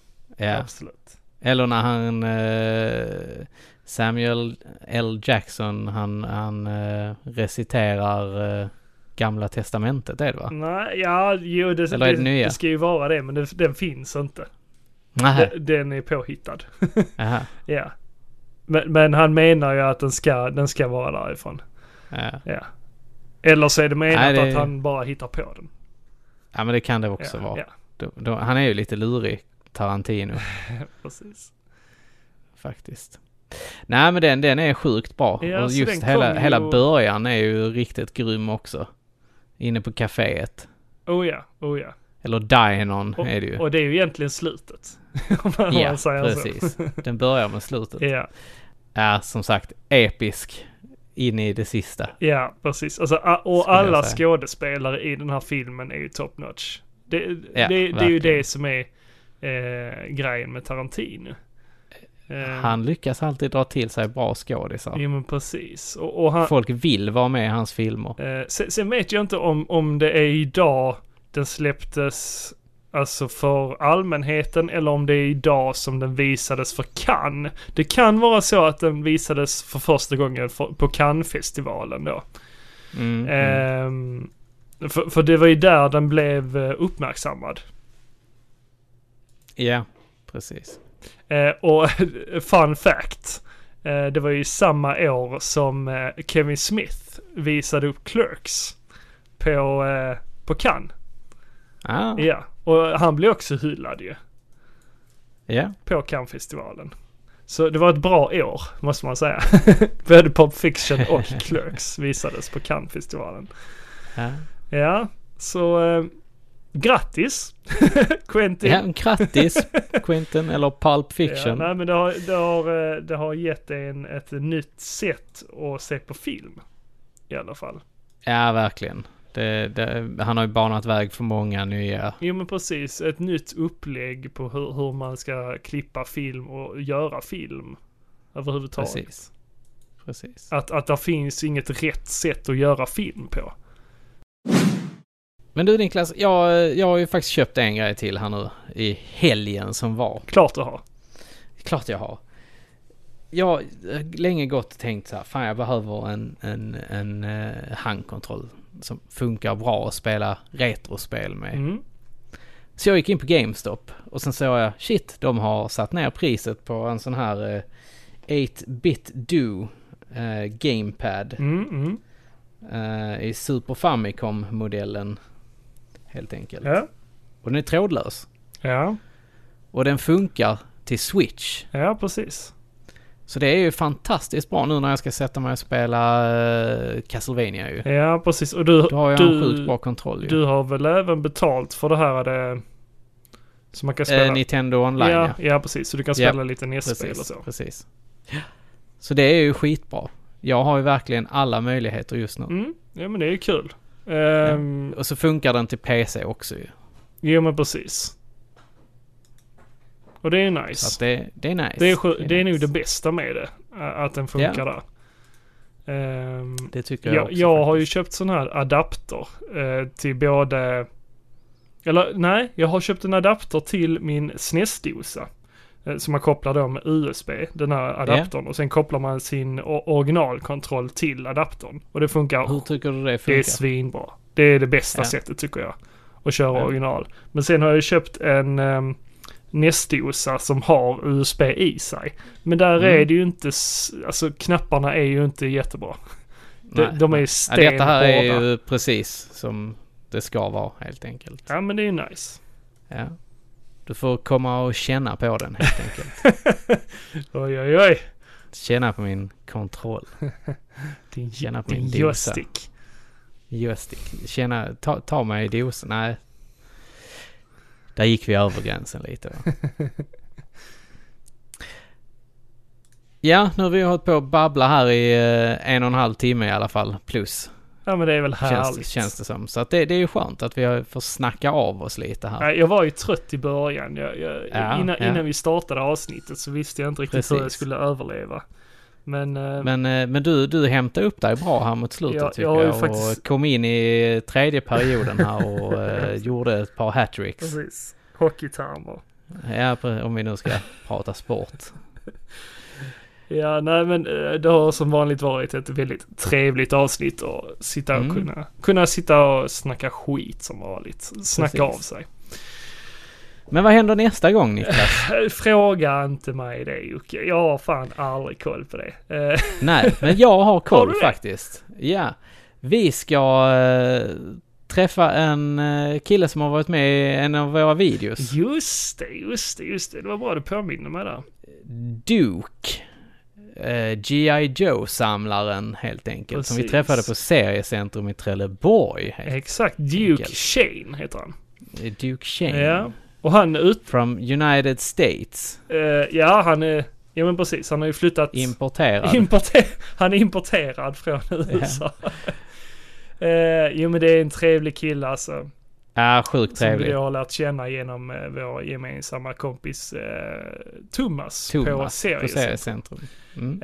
Ja. Absolut. Eller när han... Eh, Samuel L. Jackson, han, han eh, reciterar eh, Gamla Testamentet, är det va? Nej, ja, jo, det, Eller är det det, nya? det ska ju vara det, men det, den finns inte. Nej. Den, den är påhittad. (laughs) Jaha. ja. Men, men han menar ju att den ska, den ska vara därifrån. Ja. Ja. Eller så är det menat Nej, det- att han bara hittar på den. Ja, men det kan det också Ja, vara. ja, Då, då, han är ju lite lurig, Tarantino, (laughs) precis. faktiskt. Nej men den, den är sjukt bra. Ja, och just hela, kom hela ju- början är ju riktigt grym också. Inne på kaféet. Oh ja, oh ja. Eller Och, är det ju. och det är ju egentligen slutet. (laughs) Om man ja, säger precis. så. Den börjar med slutet. Ja, Är som sagt episk in i det sista. ja, precis. Alltså, och alla skådespelare i den här filmen är ju top notch. Det, det, det är ju det som är eh, grejen med Tarantino. Eh, Han lyckas alltid dra till sig bra skådisar. Jo men precis. Och, och han, Folk vill vara med i hans filmer. eh, sen, sen vet jag inte om, om det är idag den släpptes alltså för allmänheten eller om det är idag som den visades för Cannes. Det kan vara så att den visades för första gången för, på Cannes-festivalen då. Mm, mm. Ehm, för, för det var ju där den blev eh, uppmärksammad. Ja, precis. Eh, och (laughs) fun fact. Eh, det var ju samma år som eh, Kevin Smith visade upp Clerks på, på Cannes. Ah, Ja, och han blev också hyllad ju ja. på Cannes-festivalen. Så det var ett bra år, måste man säga. (laughs) Både Pulp Fiction och Clerks visades på Cannes-festivalen. ja. Ja, så eh, grattis (laughs) Quentin. Ja, grattis Quentin eller Pulp Ja, Fiction. nej men det har, det har, eh, det har gett en ett nytt sätt att se på film. I alla fall. Ja, verkligen. Det, det, han har ju banat väg för många nya. Jo men precis, ett nytt upplägg på hur, hur man ska klippa film och göra film. Överhuvudtaget. Precis. Precis. Att, att det finns inget rätt sätt att göra film på. Men du Niklas, jag, jag har ju faktiskt köpt en grej till här nu i helgen som var. Klart du har. Klart jag har. Jag har länge gått och tänkt så här, fan jag behöver en, en, en uh, handkontroll som funkar bra att spela retrospel med. Mm. Så jag gick in på GameStop och sen såg jag, shit, de har satt ner priset på en sån här eh, 8-bit do eh, gamepad Mm, mm. eh, i Super Famicom-modellen. Helt enkelt. Ja. Och den är trådlös. Ja. Och den funkar till Switch. Ja, precis. Så det är ju fantastiskt bra nu när jag ska sätta mig och spela eh, Castlevania ju. Ja, precis. Och du, Då har jag en du, sjukt bra kontroll ju. du har väl även betalt för det här det, så man kan spela? eh, Nintendo online ja, ja. ja, precis. Så du kan Ja, spela lite NES-spel och så. precis. Så det är ju skitbra. Jag har ju verkligen alla möjligheter just nu. Mm, ja men det är ju kul. Ehm, Och så funkar den till PC också ju. Jo men precis. Och det är nice. Så det, det är nice. det är, sj- det är nog det bästa med det. Att den funkar där. Ehm, Det tycker jag jag, också jag har ju faktiskt. köpt sån här adapter eh, till både... Eller nej, jag har köpt en adapter till min SNES-dosa. Eh, som man kopplar då med USB, den här adaptern. Och sen kopplar man sin originalkontroll till adaptern. Och det funkar Hur tycker du det Det funkar? är svinbra. Det är det bästa Ja. sättet tycker jag. Att köra original. Men sen har jag köpt en um, NES-dosa som har USB i sig. Men där Mm. är det ju inte, alltså knapparna är ju inte jättebra. De, Nej, de är ju Ja, detta här är stenhårda. ju precis som det ska vara helt enkelt. Ja men det är ju nice. Ja. Du får komma och känna på den helt enkelt. (laughs) Oj oj oj. Känna på min kontroll. (laughs) Din, Känna på din min dosa. joystick. Joystick. Känna, ta, ta mig i dosen. Nej. Där gick vi över gränsen lite va? (laughs) Ja, nu har vi hållit på att babbla här i eh, en och en halv timme i alla fall. Plus. Ja men det är väl härligt. Känns, känns det som. Så att det, det är ju skönt att vi har- får snacka av oss lite här. Jag var ju trött i början. Jag, jag, Ja, innan, ja. innan vi startade avsnittet så visste jag inte riktigt hur jag Precis. skulle överleva. Men, eh, Men, eh, men du, du hämtade upp dig bra här mot slutet Ja, tycker jag jag. faktiskt- Och kom in i tredje perioden här och (laughs) eh, gjorde ett par hattricks. precis. Hockeytermer. Ja, om vi nu ska prata sport. (laughs) Ja, nej men det har som vanligt varit ett väldigt trevligt avsnitt och sitta och Mm. kunna, kunna sitta och snacka skit som vanligt. Snacka Precis. av sig. Men vad händer nästa gång Niklas? (laughs) Fråga inte mig det Jocke. Jag har fan aldrig koll på det. Eh, Nej, men jag har (laughs) Har koll det? faktiskt. Ja. Vi ska eh, träffa en eh, kille som har varit med i en av våra videos. Just det, just det, just det. Det var bra du påminner mig där. Duke. eh, G.I. Joe-samlaren helt enkelt. Som vi Precis. träffade på Seriecentrum i Trelleborg. Exakt. Duke enkelt. Shane heter han. Duke Shane. Ja. Och han ut... From United States. eh, ja, han är... Ja men precis, han har ju flyttat... Importerad. Importer, han är importerad från USA. eh, jo men det är en trevlig kille alltså. ja, sjukt Som vi trevlig. har lärt känna genom eh, vår gemensamma kompis eh, Thomas, Thomas på. Seriecentrum. Mm.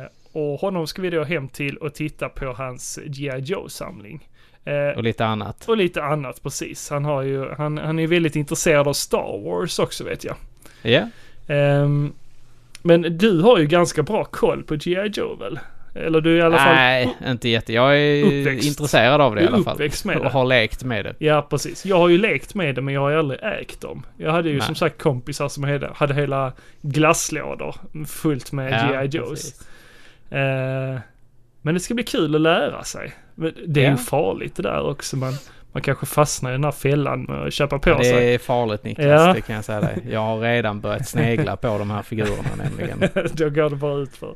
Eh, och honom ska vi då hem till och titta på hans G.I. Joe-samling. Eh, Och lite annat. och lite annat precis. Han har ju, han, han är väldigt intresserad av Star Wars också vet jag. Ja. Ehm, men du har ju ganska bra koll på G.I. Joe väl? Eller du är i alla fall... Nej, inte jätte. Jag är Uppväxt. intresserad av det i alla fall. uppväxt med Och det. har lekt med det. Ja, precis. Jag har ju lekt med det men jag har ju aldrig ägt dem. Jag hade ju Nej. som sagt kompisar som hade, hade hela glasslådor fullt med G.I. Joes. Eh, men det ska bli kul att lära sig. Det är Ja. ju farligt det där också. Man, man kanske fastnar i den här fällan med att köpa på Det sig. är farligt Niklas, Ja. det kan jag säga dig. Jag har redan börjat snegla på de här figurerna nämligen. (laughs) Då går det bara ut för.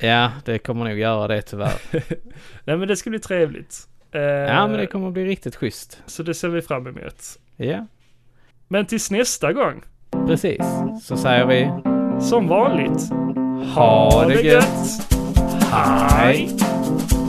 Ja, det kommer nog göra det tyvärr. (laughs) Nej men det ska bli trevligt. Eh, Ja, men det kommer bli riktigt schysst. Så det ser vi fram emot. Ja, Men tills nästa gång, precis. Så säger vi som vanligt, ha det gött! 아.